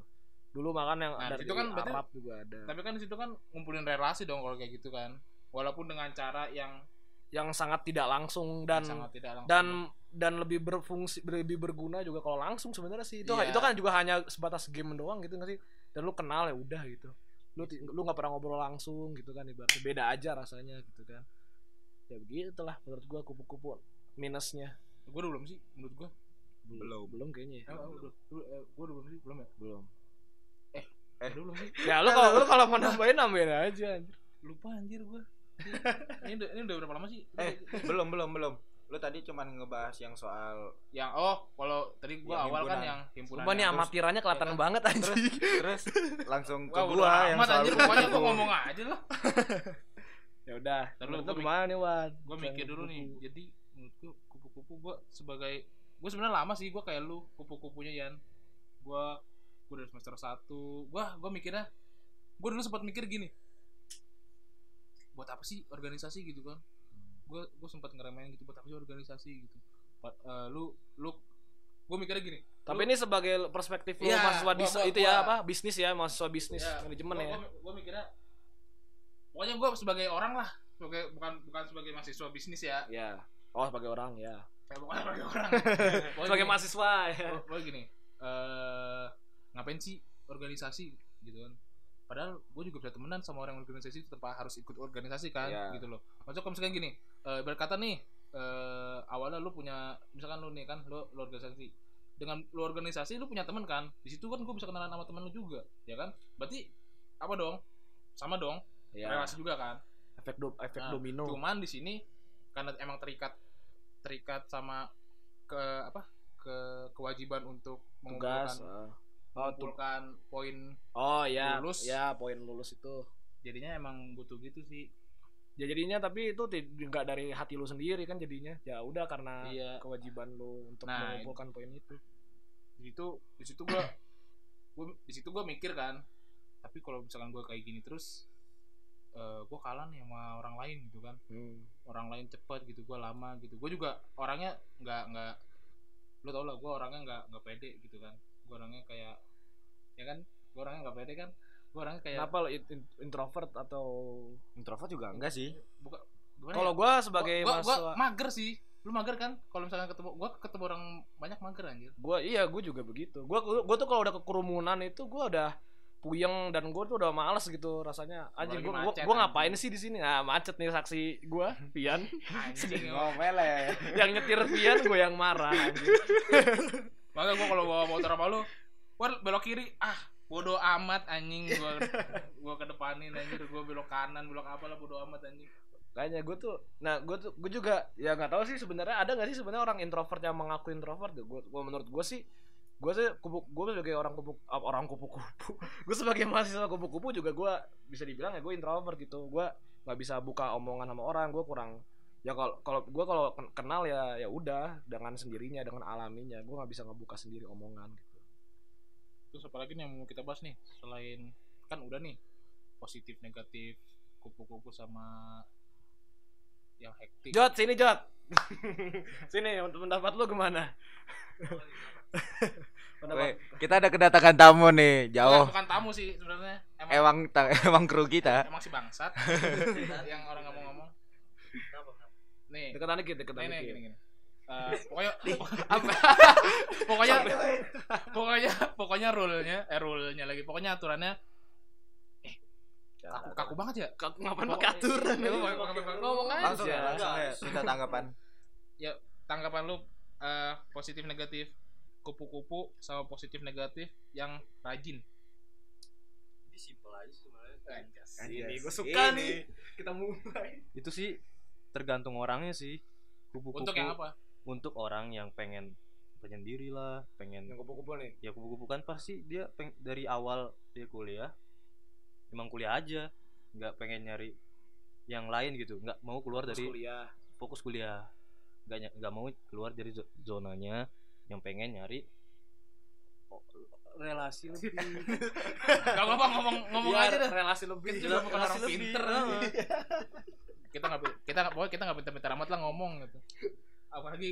Dulu makan yang Nah, dari itu kan berarti- Arab juga ada. Tapi kan di situ kan ngumpulin relasi dong kalau kayak gitu kan walaupun dengan cara yang yang sangat tidak langsung dan sangat tidak langsung. dan dan lebih berfungsi lebih berguna juga kalau langsung sebenarnya sih. Itu Iya. itu kan juga hanya sebatas game doang gitu nggak sih? Dan lu kenal ya udah gitu. Lu lu nggak pernah ngobrol langsung gitu kan ibaratnya beda aja rasanya gitu kan. Ya begitulah menurut gua kupu-kupu minusnya. Gua udah belum sih menurut gua. Belum. Belum. Kayaknya ya. Eh, udah, udah, eh, gua udah belum sih belum ya? Belum. Eh belum sih? Ya lu kalau lu kalau mau nambahin nambahin aja anjir. lupa anjir gua ini udah ini udah berapa lama sih? Eh belum belum belum. Lu tadi cuman ngebahas yang soal yang oh kalau tadi gua Yang awal kan yang himpunan Sumpah nih amatirannya kelihatan ya kan? banget terus anjing. Terus langsung ke Wah, gua yang amat soal anjir pokoknya gua kupu-kupu. ngomong aja lah. Ya udah Ntar lu, menurut gua gimana nih Wan? Tentang mikir dulu nih. jadi menurutku kupu-kupu gue sebagai gue sebenarnya lama sih gue kayak lu kupu-kupunya Yan. Gue gue dari semester 1 gue gue mikirnya gue dulu sempat mikir gini buat apa sih organisasi gitu kan? Gue gue sempat ngeremehin gitu buat apa sih organisasi gitu. Eh, lu lu gue mikirnya gini. Tapi lu- ini sebagai perspektif lu Iya, mahasiswa gua- gua- itu ya gua- apa? Bisnis ya mahasiswa bisnis Ya, manajemen gua, ya. gua mikirnya pokoknya gue sebagai orang lah sebagai bukan bukan sebagai mahasiswa bisnis ya. Ya oh sebagai orang ya. Ya pokoknya sebagai orang. Sebagai gini. mahasiswa ya. Pokoknya gini eh ngapain sih organisasi gitu kan padahal gue juga bisa temenan sama orang organisasi tetap harus ikut organisasi kan Iya. gitu loh. Maksudnya kalau misalkan gini eh berkata nih eh awalnya lu punya misalkan lu nih kan lu, lu organisasi. Dengan lu organisasi lu punya temen kan di situ kan gue bisa kenalan sama temen lu juga ya kan? Berarti apa dong? Sama dong ya relasi juga kan? Efek do, efek Nah, domino. cuman di sini karena emang terikat terikat sama ke apa ke kewajiban untuk mengumpulkan tugas uh, oh mengumpulkan poin oh ya. Lulus. ya poin lulus itu. Jadinya emang butuh gitu sih. Ya jadinya tapi itu ti- nggak dari hati lu sendiri kan jadinya. Ya udah karena Iya. kewajiban lu untuk Nah, mengumpulkan poin itu. di situ di situ gua gua di situ gua mikir kan tapi kalau misalkan gua kayak gini terus eh gua kalah nih sama orang lain gitu kan. Hmm. orang lain cepet gitu gua lama gitu. Gue juga orangnya nggak nggak lo tau lah gue orangnya nggak nggak pede gitu kan gue orangnya kayak ya kan gue orangnya nggak pede kan gue orangnya kayak Kenapa lo in- in- introvert atau introvert juga enggak sih. Buka gimana kalau ya? gua sebagai gua, gua mahasiswa mager sih. Lu mager kan? Kalau misalnya ketemu gua ketemu orang banyak mager anjir. Gua iya gua juga begitu. Gua gua tuh kalau udah kekerumunan itu gua udah puyeng dan gua tuh udah males gitu rasanya. Gua, gua, macet, gua ngapain sih di sini? Nah macet nih saksi gua Pian anjing ngomel ya. Yang nyetir Pian gua yang marah makanya gua kalau bawa motor sama lu war belok kiri. Ah bodoh amat anjing. Gua gua kedepanin anjir. Gua belok kanan belok apa lah bodoh amat anjing. Kayaknya gue tuh nah gue tuh gue juga ya nggak tahu sih sebenarnya ada nggak sih sebenarnya orang introvert yang mengaku introvert? Gue gue menurut gue sih gue sih kupu gue sebagai orang kupu orang kupu-kupu. Gue sebagai mahasiswa kupu-kupu juga gue bisa dibilang ya gue introvert gitu. Gue nggak bisa buka omongan sama orang gue kurang ya kalau kalau gue kalau ken- kenal ya ya udah dengan sendirinya dengan alaminya. Gue nggak bisa ngebuka sendiri omongan gitu. Terus apalagi nih yang mau kita bahas nih? Selain kan udah nih positif negatif kupu-kupu sama yang hektik. Jot sini Jot. Sini pendapat lu gimana? Weh, kita ada kedatangan tamu nih jauh. bukan tamu sih sebenarnya. Emang emang emang kru kita. Emang si bangsat. Yang orang ngomong-ngomong nih. Deketan dikit deketan nih nih dikit gini gini. Eh, pokoknya pokoknya pokoknya pokoknya rule-nya eh rule-nya lagi. Pokoknya aturannya kaku kaku banget ya? Kaku ngapain Pokoknya- pakai aturan? Ya, ya, pokoknya- pokoknya- ngomong langsung aja ya. Langsung ya. Minta tanggapan tanggapan lu eh, positif negatif kupu-kupu sama positif negatif yang rajin. Ini simpel aja sih sebenarnya. Ini gue suka Ini. nih. Kita mulai. Itu sih tergantung orangnya sih. Kupu-kupu untuk yang apa? Untuk orang yang pengen penyendiri lah, pengen yang kupu-kupu nih? Ya kupu-kupu kan pasti dia peng- dari awal dia kuliah emang kuliah aja nggak pengen nyari yang lain gitu nggak mau keluar Terus dari kuliah. fokus kuliah. Nggak nggak mau keluar dari zo- zonanya yang pengen nyari relasi lebih Gak apa-apa ngomong ngomong Iya, aja dah. relasi lebih Kita juga bukan orang lebih. pinter. Heeh. kita nggak kita nggak pokoknya kita nggak pinter-pinter amat lah ngomong gitu. Apalagi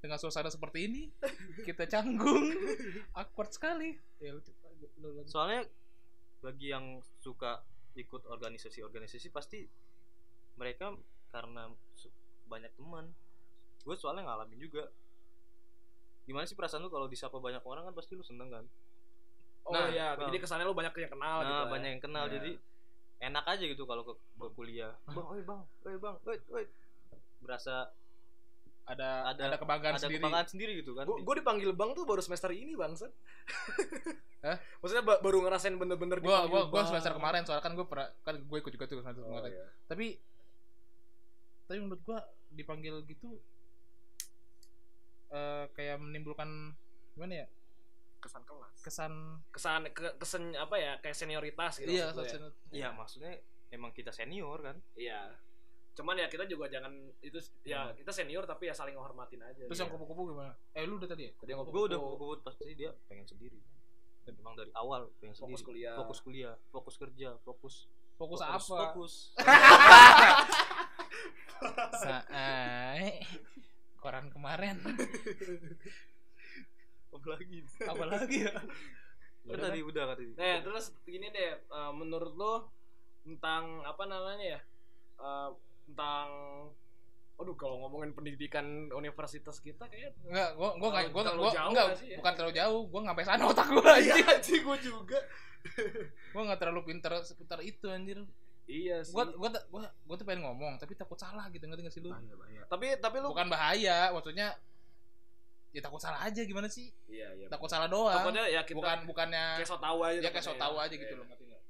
dengan suasana seperti ini kita canggung awkward sekali. Ya soalnya bagi yang suka ikut organisasi-organisasi pasti mereka karena banyak teman gue soalnya ngalamin juga gimana sih perasaan lu kalau disapa banyak orang kan pasti lu seneng kan oh Nah, iya nah. jadi kesannya lu banyak yang kenal gitu nah lah ya. banyak yang kenal Iya. jadi enak aja gitu kalau ke, ke kuliah bang oi bang oi bang oi oi berasa ada ada, ada kebanggaan ada sendiri. kebanggaan sendiri gitu kan gue dipanggil bang tuh baru semester ini bangsat Hah? maksudnya ba- baru ngerasain bener-bener Gua dipanggil gua gua Bang. semester kemarin soalnya kan gue pernah kan gue ikut juga tuh semester oh, kemarin. iya. Tapi tapi menurut gua dipanggil gitu eh kayak menimbulkan gimana ya? Kesan kelas. Kesan kesan ke, kesan apa ya? Kayak senioritas gitu iya maksud lu ya. iya maksudnya emang kita senior kan? Iya. Cuman ya kita juga jangan itu ya kita senior tapi ya saling menghormatin aja terus Iya. yang kupu-kupu gimana? Eh lu udah tadi ya? Tadi yang gue kupu-kupu. udah kupu pasti dia pengen sendiri. Dan emang dari awal pengen fokus sendiri. kuliah. Fokus kuliah fokus kerja fokus fokus, fokus apa? fokus. Saai koran kemarin apa lagi apa lagi ya kan tadi udah kan tadi Nah, terus gini deh, eh, menurut lo tentang apa namanya ya? Eh, tentang Aduh, kalau ngomongin pendidikan universitas kita kayak enggak gua gua nggak gua Terlalu gua jauh enggak sih ya? bukan terlalu jauh gua nggak sampai sana otak gua Iya, anjir anjing gue juga. gua nggak terlalu pintar seputar itu anjir Iya sih. gua gua gua gua tuh pengen ngomong tapi takut salah gitu ngerti nggak sih lu Bahaya, bahaya. Tapi tapi lu bukan bahaya maksudnya ya takut salah aja gimana sih Iya, iya. takut salah doang Takutnya ya kita bukan bukannya kayak so tahu aja. ya kayak so takutnya tahu ya. aja gitu Iya. loh ngerti nggak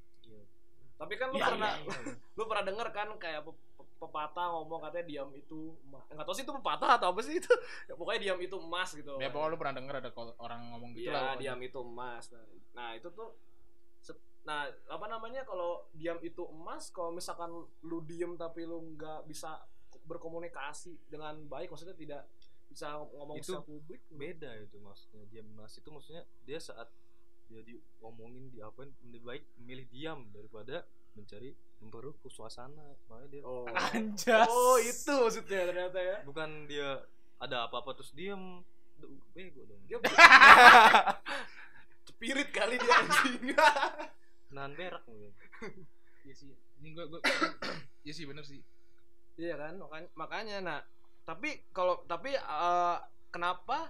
Tapi kan lu Iya, pernah iya, iya. lu pernah denger kan kayak pe- pe- pepatah ngomong katanya diam itu emas. Enggak tahu sih itu pepatah atau apa sih itu. Ya, pokoknya diam itu emas gitu. ya pokoknya lu pernah denger ada orang ngomong gitu Iya, lah diam itu emas. Nah, nah, itu tuh nah, apa namanya kalau diam itu emas, kalau misalkan lu diem tapi lu nggak bisa berkomunikasi dengan baik, maksudnya tidak bisa ngomong Itu secara publik beda itu maksudnya diam mas itu maksudnya dia saat dia diomongin diapain lebih baik memilih diam daripada mencari memperkeruh suasana. Makanya dia oh. Anjas. oh itu maksudnya ternyata ya. Bukan dia ada apa-apa terus diam Duh, bego dong. Dia spirit kali dia anjing nahan berak mungkin Iya sih. Ini gua gua Iya sih bener sih. iya kan makanya makanya nah tapi kalau tapi eh, kenapa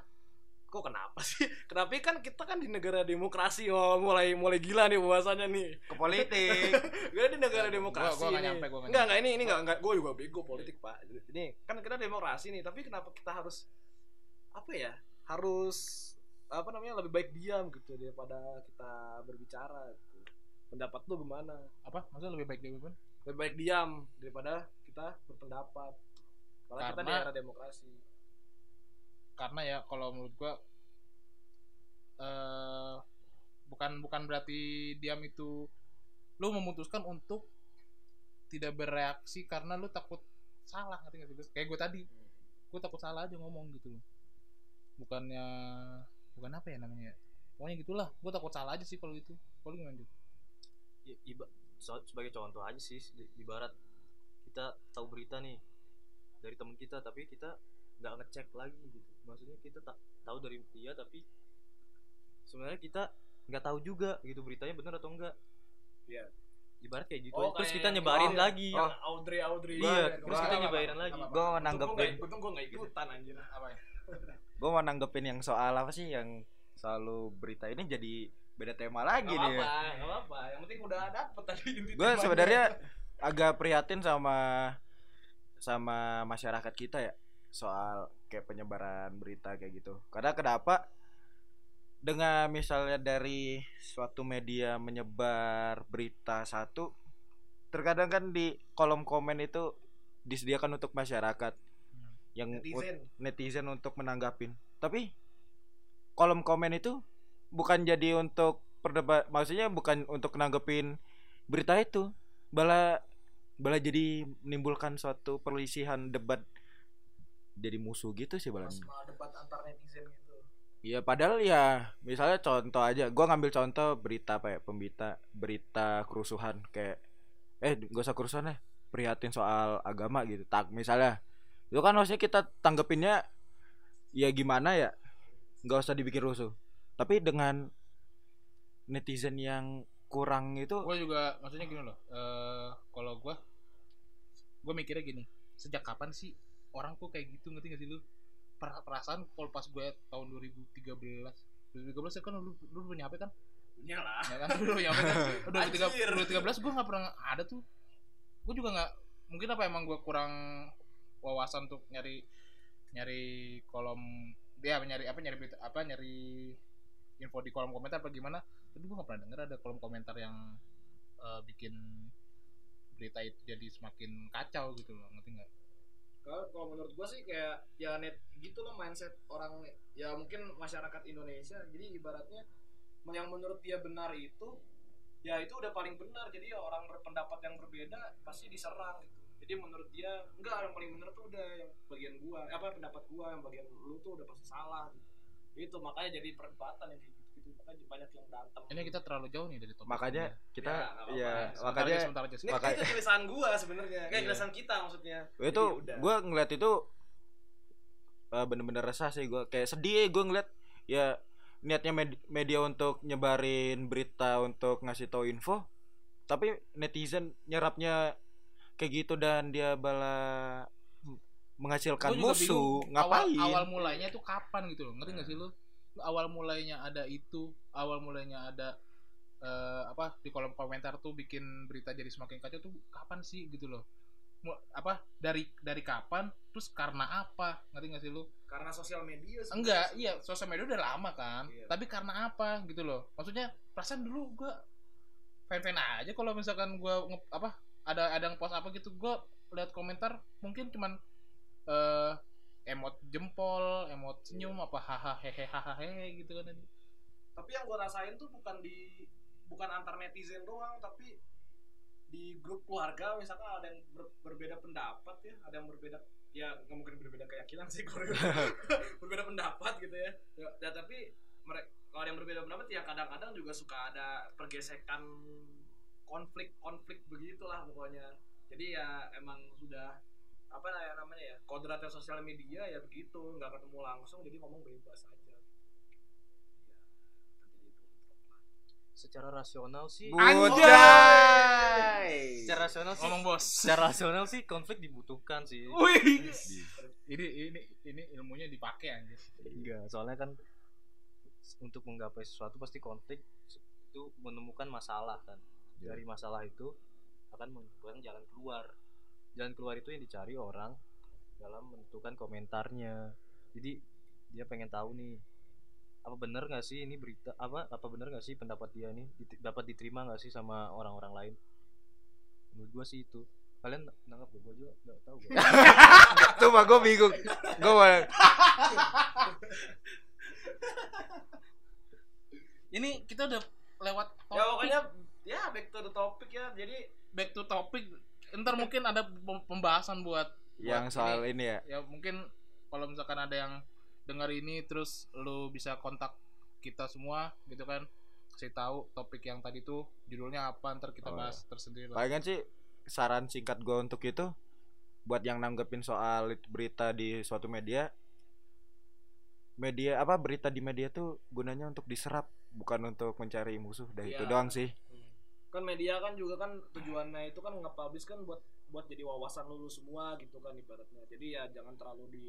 kok kenapa sih kenapa kan kita kan di negara demokrasi oh mulai mulai gila nih bahasanya nih ke politik Gue di negara Gua- demokrasi gua nggak nih. nyampe, gua nggak Enggak, enggak ini ini enggak enggak gue juga bego politik, Pak. Ini kan kita demokrasi nih, tapi kenapa kita harus apa ya? Harus apa namanya lebih baik diam gitu daripada kita berbicara gitu. Pendapat lu gimana? Apa? Maksudnya lebih baik mana? Lebih baik diam daripada kita berpendapat. Karena kita di Karena- era demokrasi. Karena ya kalau menurut gua eh bukan bukan berarti diam itu lu memutuskan untuk tidak bereaksi karena lu takut salah ngerti sih Gus? kayak gue tadi gue takut salah aja ngomong gitu loh bukannya bukan apa ya namanya ya pokoknya gitulah gue takut salah aja sih kalau gitu kalau gimana Jul? Iba so- sebagai contoh aja sih di- ibarat kita tahu berita nih dari teman kita tapi kita nggak ngecek lagi gitu maksudnya kita tak tahu dari dia tapi sebenarnya kita nggak tahu juga gitu beritanya benar atau enggak Iya. ibarat kayak gitu Oh, aja. terus kayak kita nyebarin gitu. lagi Yang Audrey Audrey. iya terus kita nyebarin apa- lagi apa- gue mau nanggepin untung gue nggak ikutan anjir. apa ya gue mau nanggepin yang soal apa sih yang selalu berita ini jadi beda tema lagi Gak nih. apa, gak apa. Yang penting udah dapet tadi inti gue sebenarnya agak prihatin sama sama masyarakat kita ya soal kayak penyebaran berita kayak gitu. Karena kenapa? Dengan misalnya dari suatu media menyebar berita satu terkadang kan di kolom komen itu disediakan untuk masyarakat yang ut- netizen. netizen untuk menanggapin tapi kolom komen itu bukan jadi untuk perdebat maksudnya bukan untuk nanggepin berita itu. Bala bala jadi menimbulkan suatu perlisihan debat jadi musuh gitu sih bala. Debat antar netizen gitu. Iya padahal ya misalnya contoh aja gua ngambil contoh berita apa ya pembita berita kerusuhan kayak eh gak usah kerusuhan ya prihatin soal agama gitu tak misalnya. Itu kan harusnya kita tanggepinnya ya gimana ya nggak usah dibikin rusuh tapi dengan netizen yang kurang itu gue juga maksudnya gini loh eh kalau gue gue mikirnya gini sejak kapan sih orang tuh kayak gitu ngerti gak sih lu? Per- perasaan kalau pas gue tahun 2013 2013 ya kan lu lu udah nyampe kan? Punya lah. ya kan? Lu udah nyampe kan? Udah Anjir. 2013 gue nggak pernah ada tuh. Gue juga nggak mungkin apa emang gue kurang wawasan untuk nyari nyari kolom dia nyari apa nyari berita apa nyari info di kolom komentar apa gimana tapi gue nggak pernah denger ada kolom komentar yang eh, bikin berita itu jadi semakin kacau gitu loh ngerti nggak Kalau menurut gua sih kayak ya net gitu loh mindset orang ya mungkin masyarakat Indonesia. Jadi ibaratnya yang menurut dia benar itu ya itu udah paling benar. Jadi ya orang berpendapat yang berbeda pasti diserang gitu. Jadi menurut dia enggak yang paling benar tuh udah yang bagian gua eh, apa pendapat gua yang bagian lu tuh udah pasti salah gitu. Itu makanya jadi perdebatan gitu-gitu. Makanya banyak yang berantem. ini kita terlalu jauh nih dari topik makanya ini. kita Ya, ya. Sebentar makanya aja, sebentar aja Ini Makanya- itu tulisan gua sebenarnya. Kayak Iya. tulisan kita maksudnya. itu Jadi udah. gue ngeliat itu eh, bener-bener resah sih gue kayak sedih gue ngeliat ya niatnya med- media untuk nyebarin berita untuk ngasih tahu info tapi netizen nyerapnya kayak gitu dan dia bala menghasilkan musuh bingung, ngapain? awal, awal mulainya tuh kapan gitu loh ngerti nggak sih lu? Lu awal mulainya ada itu awal mulainya ada eh, apa di kolom komentar tuh bikin berita jadi semakin kacau tuh kapan sih gitu loh? Apa dari dari kapan terus karena apa ngerti nggak sih lu? Karena sosial media sebenarnya. enggak iya sosial media udah lama kan Iya. tapi karena apa gitu loh? Maksudnya perasaan dulu gua fan fan aja kalau misalkan gua nge- apa ada ada yang post apa gitu gua lihat komentar mungkin cuman eh emot jempol emot senyum apa hahaha hehe hahaha hehe gitu kan tapi yang gue rasain tuh bukan di bukan antar netizen doang tapi di grup keluarga misalkan ada yang ber- berbeda pendapat ya ada yang berbeda ya nggak mungkin berbeda keyakinan sih kalau berbeda pendapat gitu ya. Ya, ya, tapi mereka kalau ada yang berbeda pendapat ya kadang-kadang juga suka ada pergesekan konflik konflik begitulah pokoknya. Jadi ya emang sudah apa ya namanya ya kodratnya sosial media ya begitu nggak ketemu langsung jadi ngomong bebas aja. Ya itu secara rasional sih Bujay. secara rasional sih ngomong bos. secara rasional sih konflik dibutuhkan sih. Wih. ini ini ini ilmunya dipakai anjir. Enggak soalnya kan untuk menggapai sesuatu pasti konflik itu menemukan masalah kan. Ya. dari masalah itu akan menemukan jalan keluar jalan keluar itu yang dicari orang dalam menentukan komentarnya. Jadi dia pengen tahu nih apa bener nggak sih ini berita apa apa bener nggak sih pendapat dia nih Dit- dapat diterima nggak sih sama orang-orang lain? Menurut gua sih itu. Kalian nanggap gak gua juga nggak tahu gua. Tuh mah gue bingung. Gue mau ini kita udah lewat topik. ya pokoknya ya back to the topic ya. Jadi back to topic ntar mungkin ada pem- pembahasan buat yang buat soal ini. ini ya. ya mungkin kalau misalkan ada yang dengar ini terus lu bisa kontak kita semua gitu kan kasih tahu topik yang tadi tuh judulnya apa ntar kita Oh, bahas tersendiri lah Palingan sih saran singkat gue untuk itu buat yang nanggepin soal it- berita di suatu media media apa berita di media tuh gunanya untuk diserap bukan untuk mencari musuh dah itu Iya. doang sih kan media kan juga kan tujuannya itu kan nge-publish kan buat buat jadi wawasan lu semua gitu kan ibaratnya jadi ya jangan terlalu di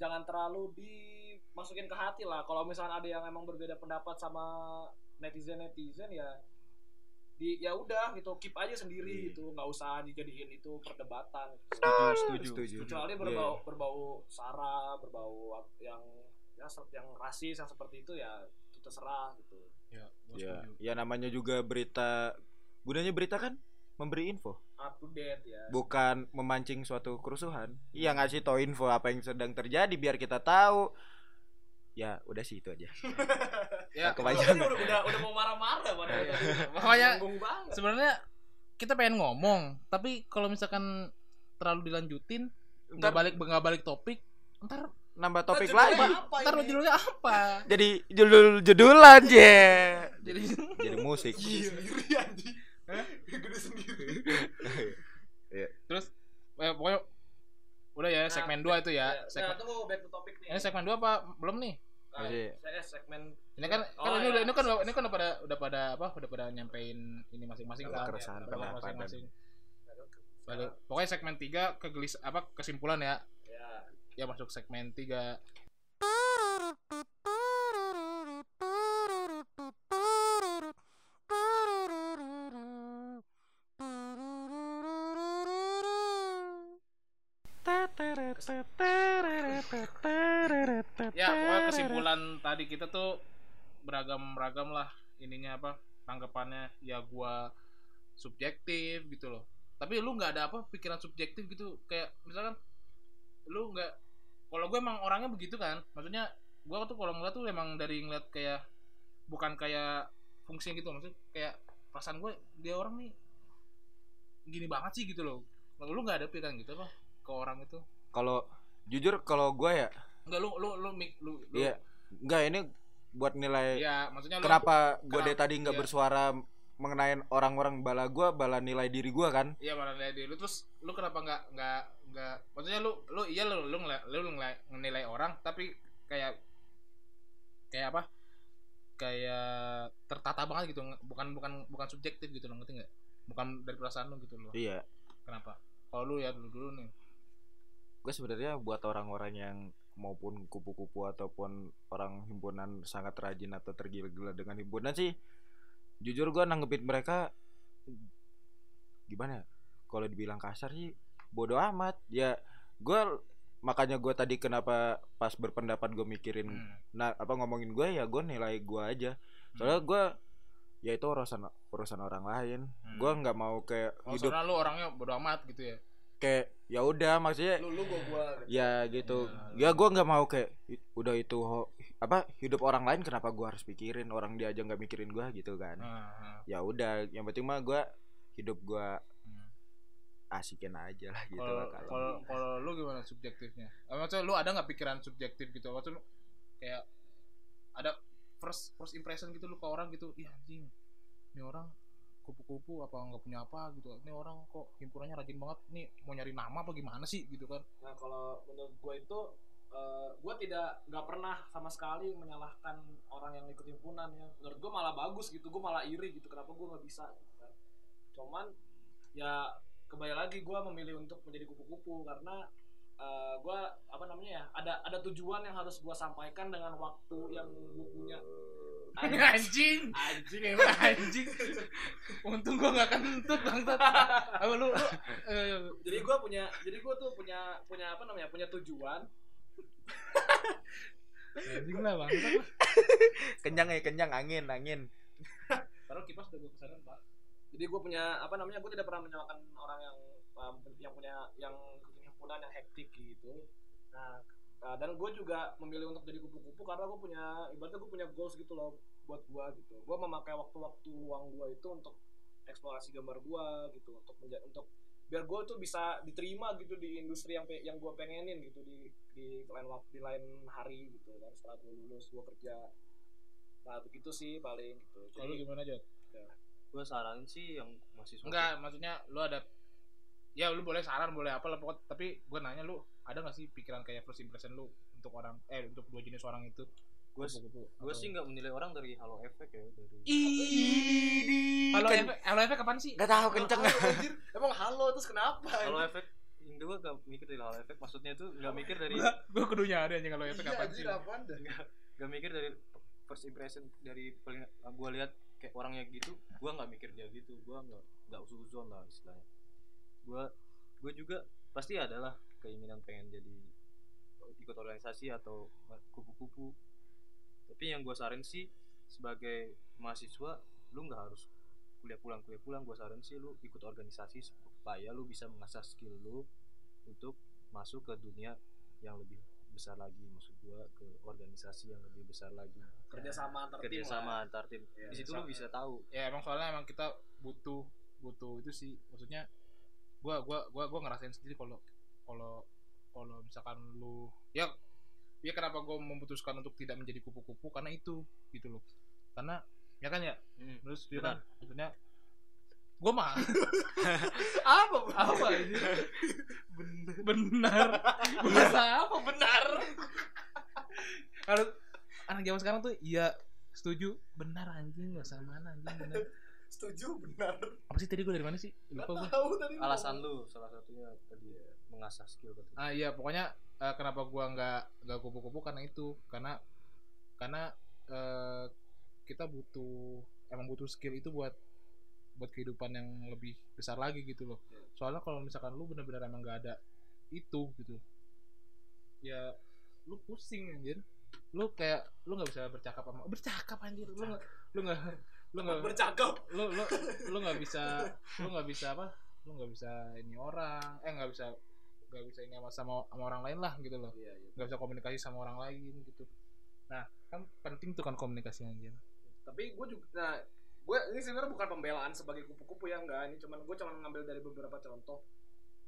jangan terlalu dimasukin ke hati lah kalau misalnya ada yang emang berbeda pendapat sama netizen netizen ya di ya udah gitu keep aja sendiri Iya. gitu nggak usah dijadiin itu perdebatan gitu. setuju setuju. kecuali berbau berbau sara berbau yang ya yang rasis yang seperti itu ya terserah gitu. Ya ya ya namanya juga berita gunanya berita kan memberi info. Up to date ya. Bukan memancing suatu kerusuhan. Iya ngasih tau info apa yang sedang terjadi biar kita tahu. Ya udah sih itu aja. Ya kepanjangan. Udah, udah udah mau marah-marah Nanggung banget. sebenarnya kita pengen ngomong tapi kalau misalkan terlalu dilanjutin nggak balik nggak balik topik ntar nambah topik Judulnya lagi. apa ntar ini? judulnya apa? Jadi judul judulan je jadi jadi musik. Gila, sendiri anjing. Gede sendiri. Terus eh, pokoknya udah ya segmen 2 itu ya. Nah segmen tunggu back to topic nih. Ini segmen 2 apa? Belum nih? Nah, Masih. saya segmen ini kan kan Oh, ini iya. udah ini kan udah- ini kan udah pada udah pada apa? Udah pada nyampein ini masing-masing kan. keresahan pendapat masing-masing. Lalu, pokoknya segmen 3 kegelis apa kesimpulan ya ya masuk segmen 3 ya pokoknya kesimpulan tadi kita tuh beragam-beragam lah ininya apa tanggapannya. Ya gua subjektif gitu loh. Tapi lu nggak ada apa pikiran subjektif gitu. Kayak misalkan lu nggak kalau gue emang orangnya begitu kan maksudnya gua tuh kalau ngeliat tuh emang dari ngeliat kayak bukan kayak fungsinya gitu maksudnya kayak perasaan gue dia orang nih gini banget sih gitu loh. Lalu lu nggak ada pikiran gitu apa ke orang itu? Kalau jujur kalau gue ya Enggak lu lu lu mik- lu, lu iya. Enggak ini buat nilai ya maksudnya kenapa gue dari tadi nggak iya. bersuara mengenai orang-orang bala gue bala nilai diri gue kan? Iya malah nilai diri lu. Terus lu kenapa nggak nggak nggak. Maksudnya lu lu iya lu lu ngeliat lu nilai, nilai orang tapi kayak kayak apa? Kayak tertata banget gitu bukan bukan bukan subjektif gitu loh ngerti nggak? Bukan dari perasaan lu gitu loh. Iya. Kenapa? Kalau lu ya dulu dulu nih. Gue sebenarnya buat orang-orang yang maupun kupu-kupu ataupun orang himpunan sangat rajin atau tergila-gila dengan himpunan sih jujur gue nanggepin mereka gimana ya? kalau dibilang kasar sih bodoh amat. Ya gue makanya gue tadi kenapa pas berpendapat gue mikirin Hmm. nah apa ngomongin gue ya gue nilai gue aja. Soalnya gue ya itu urusan urusan orang lain. Hmm. gue nggak mau kayak oh, hidup lu orangnya bodo amat gitu ya? Kayak ya udah maksudnya lu lu gua gua ya gitu. Ya, ya gue nggak mau kayak "Ih, udah itu ho- apa hidup orang lain kenapa gue harus pikirin? Orang dia aja nggak mikirin gue gitu kan. Nah, nah. ya udah yang penting mah gue hidup gue Hmm. Asikin aja lah gitu kalau lah kalau lu gimana subjektifnya Eh, maksudnya lu ada nggak pikiran subjektif gitu maksudnya lu kayak ada first first impression gitu lu ke orang gitu iya anjing ini orang kupu-kupu apa nggak punya apa gitu ini orang kok himpunannya rajin banget nih mau nyari nama apa gimana sih gitu kan Nah kalau menurut gue itu eh, gue tidak nggak pernah sama sekali menyalahkan orang yang ikut himpunan ya. Menurut gue malah bagus gitu, gue malah iri gitu. Kenapa gue nggak bisa? Gitu kan. Cuman ya kembali lagi gue memilih untuk menjadi kupu-kupu karena eh, gue apa namanya ya ada ada tujuan yang harus gue sampaikan dengan waktu yang gue punya. anjing. Anjing. Emang anjing. Untung gua nggak kentut bangsat. Apa lu, lu eh, jadi gue punya jadi gue tuh punya punya apa namanya punya tujuan. Anjing lah bangsat. Kenyang ya kenyang. Angin angin. Taruh kipas udah gua ke sana pak jadi gue punya apa namanya gue tidak pernah menyalahkan orang yang um, yang punya yang himpunan yang hektik gitu. Nah uh, dan gue juga memilih untuk jadi kupu-kupu karena gue punya ibaratnya gue punya goals gitu loh buat gue gitu. Gue memakai waktu-waktu luang gue itu untuk eksplorasi gambar gue gitu untuk menja- untuk biar gue tuh bisa diterima gitu di industri yang pe- yang gue pengenin gitu di di lain waktu di lain hari gitu kan setelah gue lulus gue kerja. Nah begitu sih paling gitu. Kalau gimana aja gue saranin sih yang masih enggak maksudnya lu ada ya lu boleh saran boleh apa lah pokoknya tapi gua nanya lu ada gak sih pikiran kayak first impression lu untuk orang eh untuk dua jenis orang itu? Gue gue sih nggak menilai orang dari halo efek ya dari Ih, halo efek halo efek kapan sih? Gak tahu kenceng. Halo, anjir. Emang halo terus kenapa? halo efek yang gue gak mikir dari halo efek maksudnya itu nggak mikir dari gua gua kudunya ada anjing halo efek Iya, kapan anjir, sih? gak mikir dari first impression dari paling gue lihat kayak orangnya gitu gue nggak mikir dia gitu gue nggak nggak usuzon lah istilahnya. Gue gue juga pasti adalah keinginan pengen jadi ikut organisasi atau kupu-kupu. Tapi yang gue saran sih sebagai mahasiswa lu nggak harus kuliah pulang kuliah pulang. Gue saran sih lu ikut organisasi supaya lu bisa mengasah skill lu untuk masuk ke dunia yang lebih besar lagi maksud gua ke organisasi yang lebih besar lagi. Kerjasama antar tim kerjasama lah. antar tim. Iya, di situ lu bisa tahu. Ya emang soalnya emang kita butuh butuh itu sih. Maksudnya gua gua gua gua ngerasain sendiri kalau kalau kalau misalkan lu ya ya kenapa gua memutuskan untuk tidak menjadi kupu-kupu? Karena itu gitu loh. Karena ya kan ya? Hmm, terus dia benar. kan? Maksudnya gua mah. Apa? apa ini? Benar. Bahasa apa? Benar. Kalau anak zaman sekarang tuh iya setuju. Benar anjing. Bahasa mana anjing benar. Setuju benar. apa sih tadi gue dari mana sih? Lupa gue tahu tadi. alasan lu salah satunya tadi ya, mengasah skill gitu ah iya pokoknya eh, kenapa gua nggak nggak kupu-kupu? Karena itu. Karena karena eh, kita butuh emang butuh skill itu buat buat kehidupan yang lebih besar lagi gitu loh. Soalnya kalau misalkan lu benar-benar emang nggak ada itu gitu ya lu pusing anjir. Lu kayak lu nggak bisa bercakap sama bercakap anjir. Lu nggak lu nggak lu nggak bercakap. lu lu lu nggak bisa lu nggak bisa apa? Lu nggak bisa ini orang eh nggak bisa nggak bisa ini sama, sama sama orang lain lah gitu loh. Iya, iya. nggak bisa komunikasi sama orang lain gitu. Nah kan penting tuh kan komunikasi anjir. Tapi gue juga nah gue ini sebenarnya bukan pembelaan sebagai kupu-kupu ya enggak. Ini cuman gue cuman ngambil dari beberapa contoh.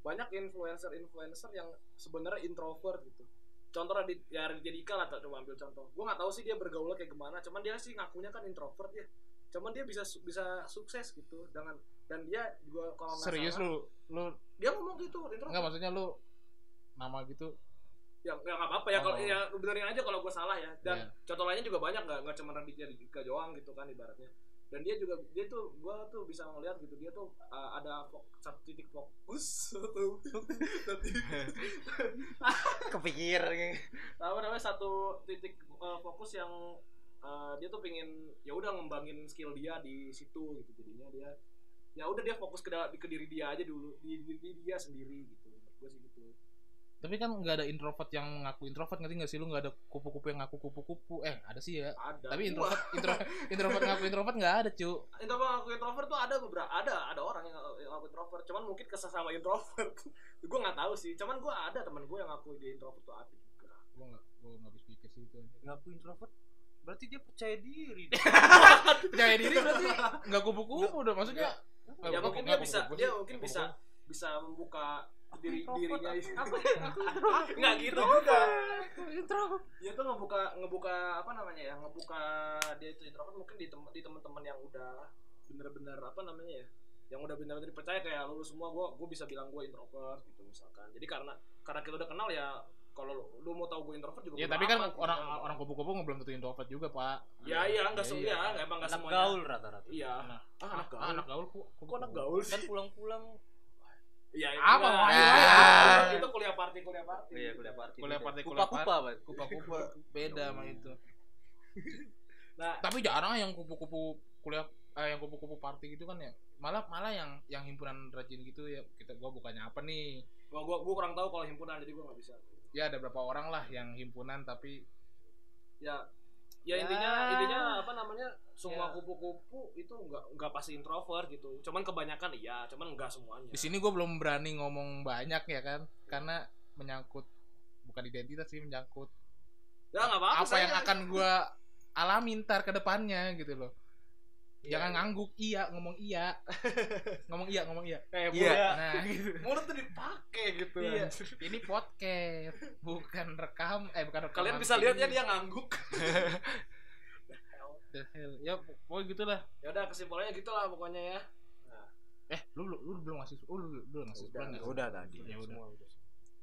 Banyak influencer influencer yang sebenarnya introvert gitu. Contoh Radit ya Raditya Dika lah coba ambil contoh. Gue nggak tahu sih dia bergaul kayak gimana cuman dia sih ngakunya kan introvert ya. Cuman dia bisa bisa sukses gitu dengan dan dia juga kalau serius salah, lu lu dia ngomong gitu introvert. Nggak maksudnya lu nama gitu? Ya nggak nggak apa-apa ya kalau Oh. ya benerin aja kalau gue salah ya. Dan Iya. contoh lainnya juga banyak nggak nggak cuma Raditya Dika doang gitu kan ibaratnya dan dia juga dia tuh gue tuh bisa ngeliat gitu dia tuh uh, ada fok- satu titik fokus. Satu kepikir. Apa namanya satu titik uh, fokus yang uh, dia tuh pengen ya udah ngembangin skill dia di situ gitu. Jadinya dia ya udah dia fokus ke, ke diri dia aja dulu di diri dia sendiri gitu. Gue sih gitu tapi kan nggak ada introvert yang ngaku introvert ngerti nggak sih? Lu nggak ada kupu-kupu yang ngaku kupu-kupu. Eh ada sih ya. Ada. Tapi Gua- introvert intro, introvert ngaku introvert nggak ada cu. Introvert ngaku introvert tuh ada beberapa ada ada orang yang ngaku- introvert. Cuman mungkin kesel sama introvert. Gue nggak tahu sih. Cuman gue ada teman gue yang ngaku dia introvert tuh ada juga. Gua nggak gua nggak habis pikir sih itu ngaku introvert berarti dia percaya diri. Percaya diri berarti? nggak kupu-kupu dong maksudnya ya mungkin dia bisa dia mungkin bisa bisa membuka diri dirinya apa? nggak gitu juga. Dia tuh ngebuka ngebuka apa namanya ya ngebuka dia itu introvert mungkin di tem di teman-teman yang udah bener-bener apa namanya ya yang udah bener-bener dipercaya kayak lu semua gue gue bisa bilang gue introvert gitu misalkan. Jadi karena karena kita udah kenal ya kalau lu, lu mau tahu gue introvert juga Ya tapi kan amat, gitu orang orang kupu-kupu nggak belum tentu introvert juga, Pak. ya iya. nggak Iya, semua iya. ya emang nggak anak semuanya gaul rata-rata. Iya. Anak, ah, anak gaul Ah, anak gaul? kok anak gaul kan pulang-pulang iya itu Apa? Itu- Ya. itu kuliah party kuliah party iya kuliah party Kuliah party, kuliah kupa-kupa Pak. kupa-kupa beda sama itu. nah Tapi jarang yang kupu-kupu kuliah eh, yang kupu-kupu party gitu kan ya. Malah malah yang yang himpunan rajin gitu ya kita gua bukannya apa nih. gua gua, gua kurang tahu kalau himpunan jadi gua nggak bisa Ya ada berapa orang lah yang himpunan tapi ya ya, Ya. intinya intinya apa namanya semua Ya. kupu-kupu itu nggak nggak pasti introvert gitu cuman kebanyakan iya cuman nggak semuanya di sini gue belum berani ngomong banyak ya kan karena menyangkut bukan identitas sih menyangkut ya apa-apa apa saya- yang akan gue alami ntar ke depannya gitu loh jangan iya. ngangguk iya ngomong iya. Ngomong iya ngomong iya. Eh Iya. iya. nah gitu. Mulut tuh dipakai gitu iya. ini podcast bukan rekam eh bukan rekam. Kalian bisa lihat ya dia ngangguk. The hell. Ya pokoknya gitulah. Ya udah kesimpulannya gitulah pokoknya ya. Eh lu lu, lu belum ngasih oh, lu, lu belum ngasih Udah, sebulan nggak? Udah tadi. ya udah.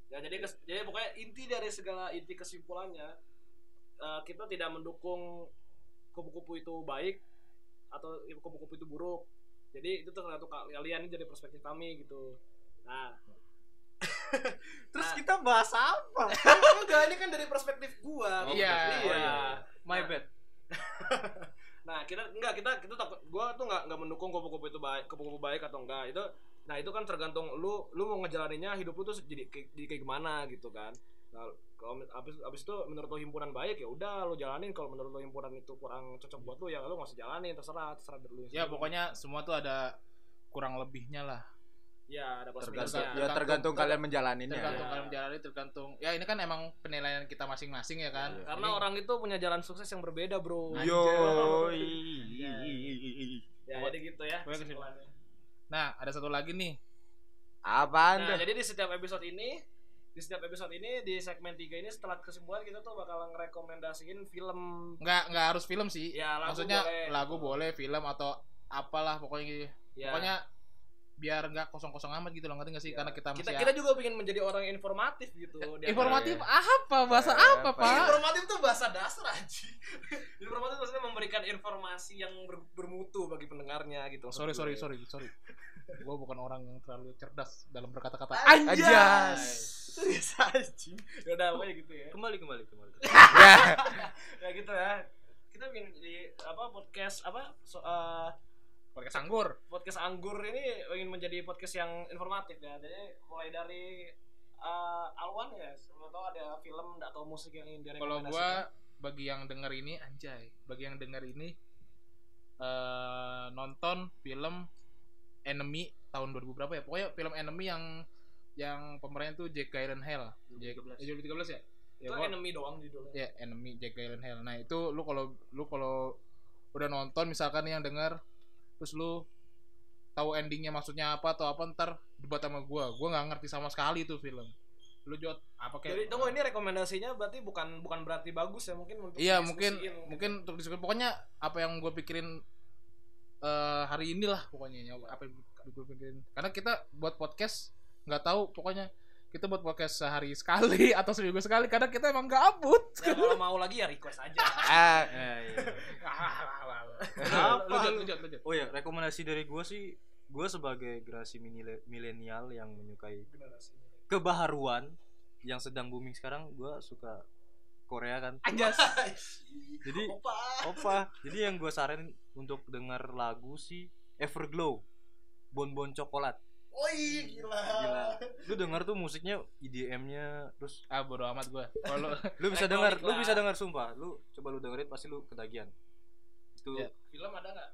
Ya jadi kes- jadi pokoknya inti dari segala inti kesimpulannya eh, kita tidak mendukung kupu-kupu itu baik atau kupu-kupu itu buruk. Jadi itu tergantung kalian ini dari perspektif kami gitu. Nah. Terus Nah. kita bahas apa? Enggak ini kan dari perspektif gua Iya, iya iya. my Nah. bad. Nah kita enggak kita kita takut gua tuh enggak enggak mendukung kupu-kupu itu baik kupu-kupu baik atau enggak itu nah itu kan tergantung lu lu mau ngejalaninnya hidup lu tuh jadi kayak, jadi kayak gimana gitu kan. Nah kalau abis abis itu menurut lu himpunan baik ya udah lu jalanin kalau menurut lu himpunan itu kurang cocok buat lu ya lu nggak usah jalanin terserah terserah dari lu ya sendiri. pokoknya semua tuh ada kurang lebihnya lah ya ada plus Tergantung, minusnya. ya tergantung kalian menjalaninya. tergantung Ya. kalian menjalani tergantung ya ini kan emang penilaian kita masing-masing ya kan Iya. karena Ini- orang itu punya jalan sukses yang berbeda bro Yo. ya jadi gitu ya nah ada satu lagi nih Apaan Nah, tuh? jadi di setiap episode ini di setiap episode ini di segmen 3 ini setelah kesimpulan kita tuh bakal ngerekomendasiin film nggak nggak harus film sih ya lagu maksudnya boleh. lagu boleh film atau apalah pokoknya gitu Ya. pokoknya biar nggak kosong-kosong amat gitu loh ngerti nggak sih? Ya. karena kita kita masih kita juga pengen menjadi orang yang informatif gitu di informatif Iya. apa? Bahasa Eh, apa apa? Pak? Ya? informatif tuh bahasa dasar aja informatif maksudnya memberikan informasi yang ber- bermutu bagi pendengarnya gitu sorry gue. sorry sorry sorry. Gue bukan orang yang terlalu cerdas dalam berkata-kata. Anjas. itu biasa aja ya udah pokoknya gitu ya. Kembali kembali kembali. Ya gitu ya. Kita pengen jadi apa podcast apa so, eh, podcast anggur. Podcast anggur ini ingin menjadi podcast yang informatif ya. Jadi mulai dari eh, Alwan ya kalau tahu ada film atau musik yang ingin kalau direkomendasikan gua bagi yang denger ini anjay. Bagi yang denger ini eh nonton film Enemy tahun 2000 berapa ya? Pokoknya film Enemy yang yang pemerannya tuh Jack Gyllenhaal. Jack 2013. eh, 2013 ya? Itu enemy doang judulnya. Ya Enemy Jack Gyllenhaal. Nah itu lu kalau lu kalau udah nonton misalkan yang denger terus lu tahu endingnya maksudnya apa atau apa ntar debat sama gua. Gua nggak ngerti sama sekali tuh film. Lu jod apa kayak jadi tunggu ini rekomendasinya berarti bukan bukan berarti bagus ya mungkin untuk Iya mungkin mungkin. untuk diskusi. Pokoknya apa yang gue pikirin eh hari ini lah pokoknya ya, apa yang gue pikirin. Karena kita buat podcast nggak tahu pokoknya kita buat podcast sehari sekali atau seminggu sekali karena kita emang gabut Ya, kalau mau lagi ya request aja Ah, Eh, iya. Apa? Lanjut, lanjut, lanjut. oh ya rekomendasi dari gue sih gue sebagai generasi milenial yang menyukai kebaharuan yang sedang booming sekarang gue suka Korea kan Anjas. jadi Opa. opa jadi yang gue saranin untuk dengar lagu sih Everglow Bonbon Coklat Woi gila. gila lu denger tuh musiknya EDM-nya terus ah bodo amat gue kalau lu bisa dengar lu bisa dengar sumpah lu coba lu dengerin pasti lu ketagihan itu Ya. Film ada nggak?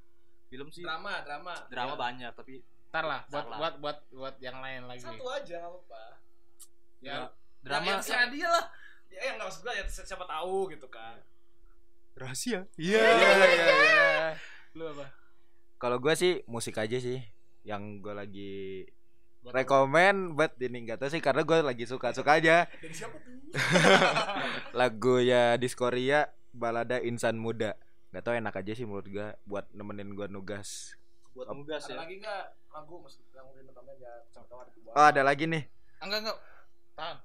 film sih Drama, drama. drama Ya. banyak tapi ntar lah buat Salah. buat buat buat yang lain lagi Satu aja nggak apa-apa. ya drama yang terserah dia lah. Ya yang nggak maksud gue ya si- siapa tahu gitu kan. rahasia Iya, iya, iya. lu apa Kalau gue sih musik aja sih yang gue lagi Buat rekomen buat ini enggak tahu sih karena gue lagi suka-suka aja Dari siapa tuh? lagu ya Diskoria balada insan muda nggak tahu enak aja sih menurut gue buat nemenin gue nugas buat Apa- nugas Ada ya lagi nggak lagu maksud yang mungkin namanya ya di oh ada lagi nih Ah, enggak enggak. Tahan.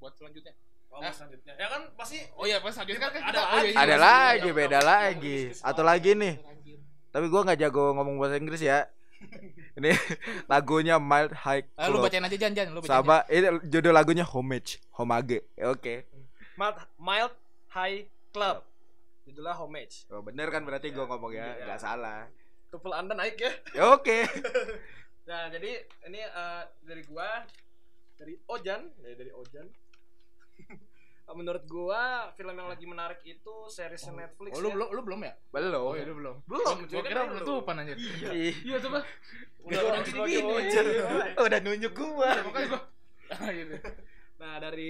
Buat selanjutnya. Oh, Eh. selanjutnya. Ya kan pasti Oh iya, pas selanjutnya kan Ada kita- oh, lagi. iya, iya, ada lagi beda lagi atau lagi nih tapi gue nggak jago ngomong bahasa Inggris ya ini lagunya mild high Ah, lu Club. bacain aja Jan, Jan, lu bacain. sama ini judul lagunya homage homage oke mild, mild High Club. Judulnya Homage. oh, bener kan berarti gue ngomong ya Iya. nggak salah Tupel Anda naik ya. ya oke Nah, jadi ini eh, dari gua dari Ojan, ya, dari Ojan. Menurut gua film yang lagi menarik itu series Netflix Oh, lu ya. belum lu belum ya? belum Oh, iya, lu belum. Belum, Gua kira belum. penutupan anjir. Ih, Iya, coba. Udah orang sebagai gini-gini. Ojan. udah nunjuk gua Iya, makanya gua. Ah, iya. iya. Nah, dari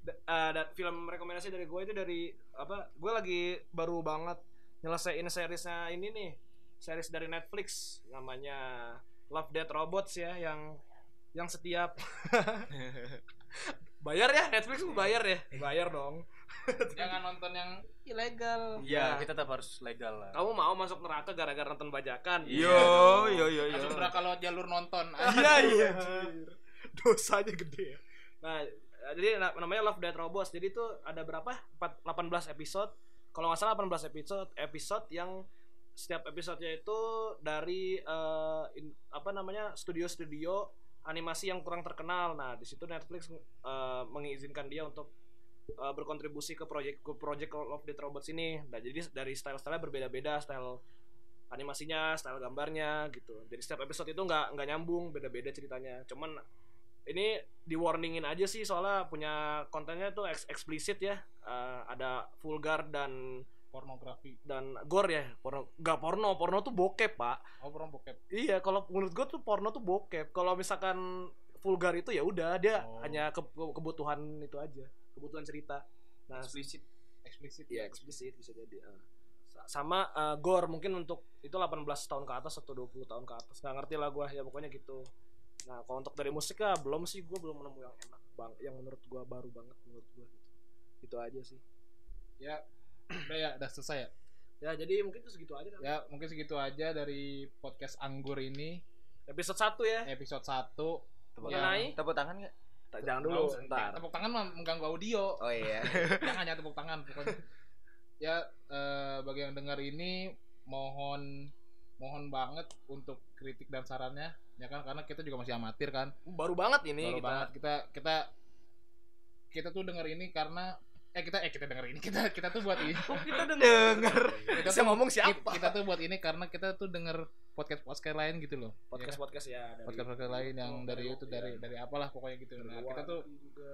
da- da- film rekomendasi dari gua itu dari apa? Gua lagi baru banget nyelesain seriesnya ini nih. Series dari Netflix namanya Love Death Robots ya yang yang setiap bayar ya Netflix tuh bayar ya? Bayar dong. Jangan nonton yang ilegal. iya kita tetap harus legal lah. Kamu mau masuk neraka gara-gara nonton bajakan? Yo yo yo yo. Masuk neraka lewat jalur nonton. iya iya. dosanya gede ya. Nah jadi na- namanya Love Death Robots. Jadi itu ada berapa? Empat- 18 episode. Kalau nggak salah 18 episode episode yang setiap episodenya itu dari eh, in- apa namanya studio-studio animasi yang kurang terkenal nah di situ Netflix eh, mengizinkan dia untuk eh, berkontribusi ke project ke project Love Death Robots ini nah jadi dari style-style berbeda-beda style animasinya, style gambarnya gitu. Jadi setiap episode itu nggak nggak nyambung, beda-beda ceritanya. Cuman ini di warningin aja sih soalnya punya kontennya tuh eks- eksplisit ya. Eh, ada vulgar dan Pornografi. dan gore ya. Porno nggak porno, porno tuh bokep, Pak. Oh, porno bokep. Iya, kalau menurut gue tuh porno tuh bokep. Kalau misalkan vulgar itu ya udah dia Oh. hanya ke- ke- kebutuhan itu aja, kebutuhan cerita. Nah, eksplisit Eksplisit. Iya eksplisit bisa jadi. Sa- Sama eh, gore mungkin untuk itu 18 tahun ke atas atau 20 tahun ke atas. Nggak ngerti lah gue ya pokoknya gitu. Nah kalau untuk dari musik ya belum sih gue belum nemu yang enak bang, yang menurut gue baru banget menurut gue gitu. Itu aja sih. Ya. Udah ya, udah selesai ya. Ya jadi mungkin itu segitu aja. kan. Ya, mungkin segitu aja dari podcast Anggur ini Episode 1 ya. episode 1. tepuk Ya. tangan tepuk tangan Tak- Jangan dulu. Nggak usah. Ntar. Tepuk tangan mah mengganggu audio. oh iya Jangan hanya tepuk tangan pokoknya. Ya, eh, bagi yang dengar ini mohon mohon banget untuk kritik dan sarannya ya kan karena kita juga masih amatir kan Baru banget ini baru kita. banget kita kita kita tuh denger ini karena eh kita eh kita denger ini kita kita tuh buat ini kita denger. kita tuh ngomong siapa? kita tuh buat ini karena kita tuh denger podcast podcast lain gitu loh Podcast podcast ya. dari- podcast podcast lain yang Oh, dari dari itu luar, dari ya. dari apalah pokoknya gitu nah kita tuh juga.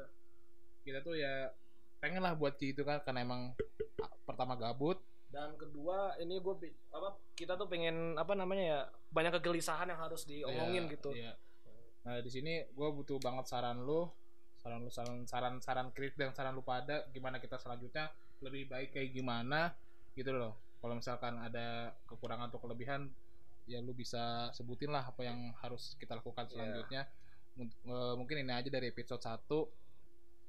kita tuh ya pengen lah buat gitu kan karena emang ah, pertama gabut dan kedua ini gue apa kita tuh pengen apa namanya ya banyak kegelisahan yang harus diomongin Iya, gitu iya. Nah di sini gue butuh banget saran lu, saran lu saran saran saran kritik dan saran lu pada gimana kita selanjutnya lebih baik kayak gimana gitu loh. Kalau misalkan ada kekurangan atau kelebihan, ya lu bisa sebutin lah apa yang harus kita lakukan Iya. selanjutnya. Eh, mungkin ini aja dari episode 1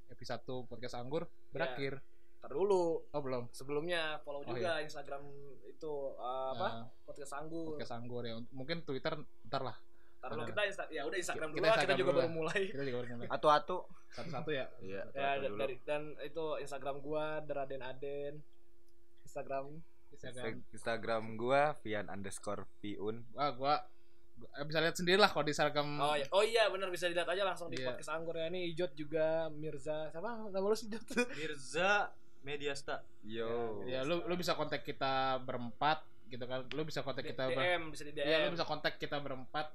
episode 1 podcast anggur berakhir. Ntar dulu Oh belum. sebelumnya follow Oh, juga Instagram itu uh, apa Eh, podcast anggur podcast anggur ya. Mungkin Twitter ntar lah. Ada. kita Insta ya udah Instagram Kita dulu kita Instagram juga dulu baru lah. mulai Kita juga baru mulai. atu-atu Satu-satu ya. iya ya atu-atu dulu. dari dan itu Instagram gua Deraden Aden Instagram Instagram Instagram gua Vian underscore Piun Wah, gua, bisa lihat sendiri lah kalau di Instagram. oh iya oh iya benar bisa dilihat aja langsung di Iya. podcast anggur ya ini Ijot juga Mirza siapa nama lu sih Ijot Mirza Mediasta yo Ya, lu lu bisa kontak kita berempat gitu kan. Lu bisa kontak kita ber DM bisa di DM Iya, lu bisa kontak kita berempat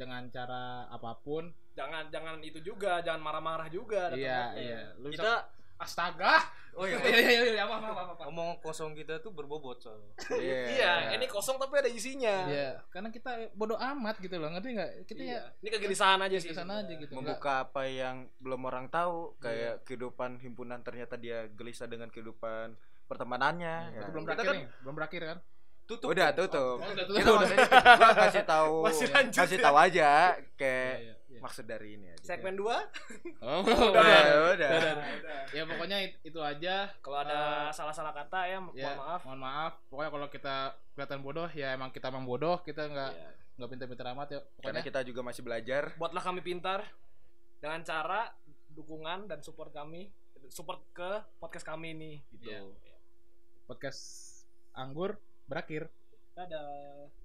dengan cara apa pun. jangan jangan itu juga jangan marah-marah juga Iya, datang-datang. iya. Lu bisa kita Astaga. oh iya Iya, iya, iya, apa apa apa. apa. ngomong kosong kita tuh berbobot soalnya iya iya ini kosong tapi ada isinya Iya, karena kita bodoh amat gitu loh, ngerti nggak? Kita Iya. ya ini kegelisahan aja sih ke sana aja gitu. Membuka apa yang belum orang tahu kayak kehidupan himpunan ternyata dia gelisah dengan kehidupan pertemananannya Iya, ya. belum Kita berakhir kan- nih, belum berakhir kan? Tutup Udah tutup. Oh, udah tutup. Kita maksudnya gua kasih tahu Masih lanjut kasih ya? tahu aja Iya, kayak iya, iya. maksud dari ini aja. Segmen 2 Oh, Udah, udah. udah. Ya pokoknya it- itu aja. kalau ada salah-salah kata ya, mohon Ya, maaf. Mohon maaf. Pokoknya kalau kita kelihatan bodoh ya emang kita emang bodoh, kita nggak Iya. nggak pintar-pintar amat ya. Karena Pokoknya kita juga masih belajar. Buatlah kami pintar dengan cara dukungan dan support kami, support ke podcast kami ini gitu. Iya. podcast anggur berakhir. Dadah.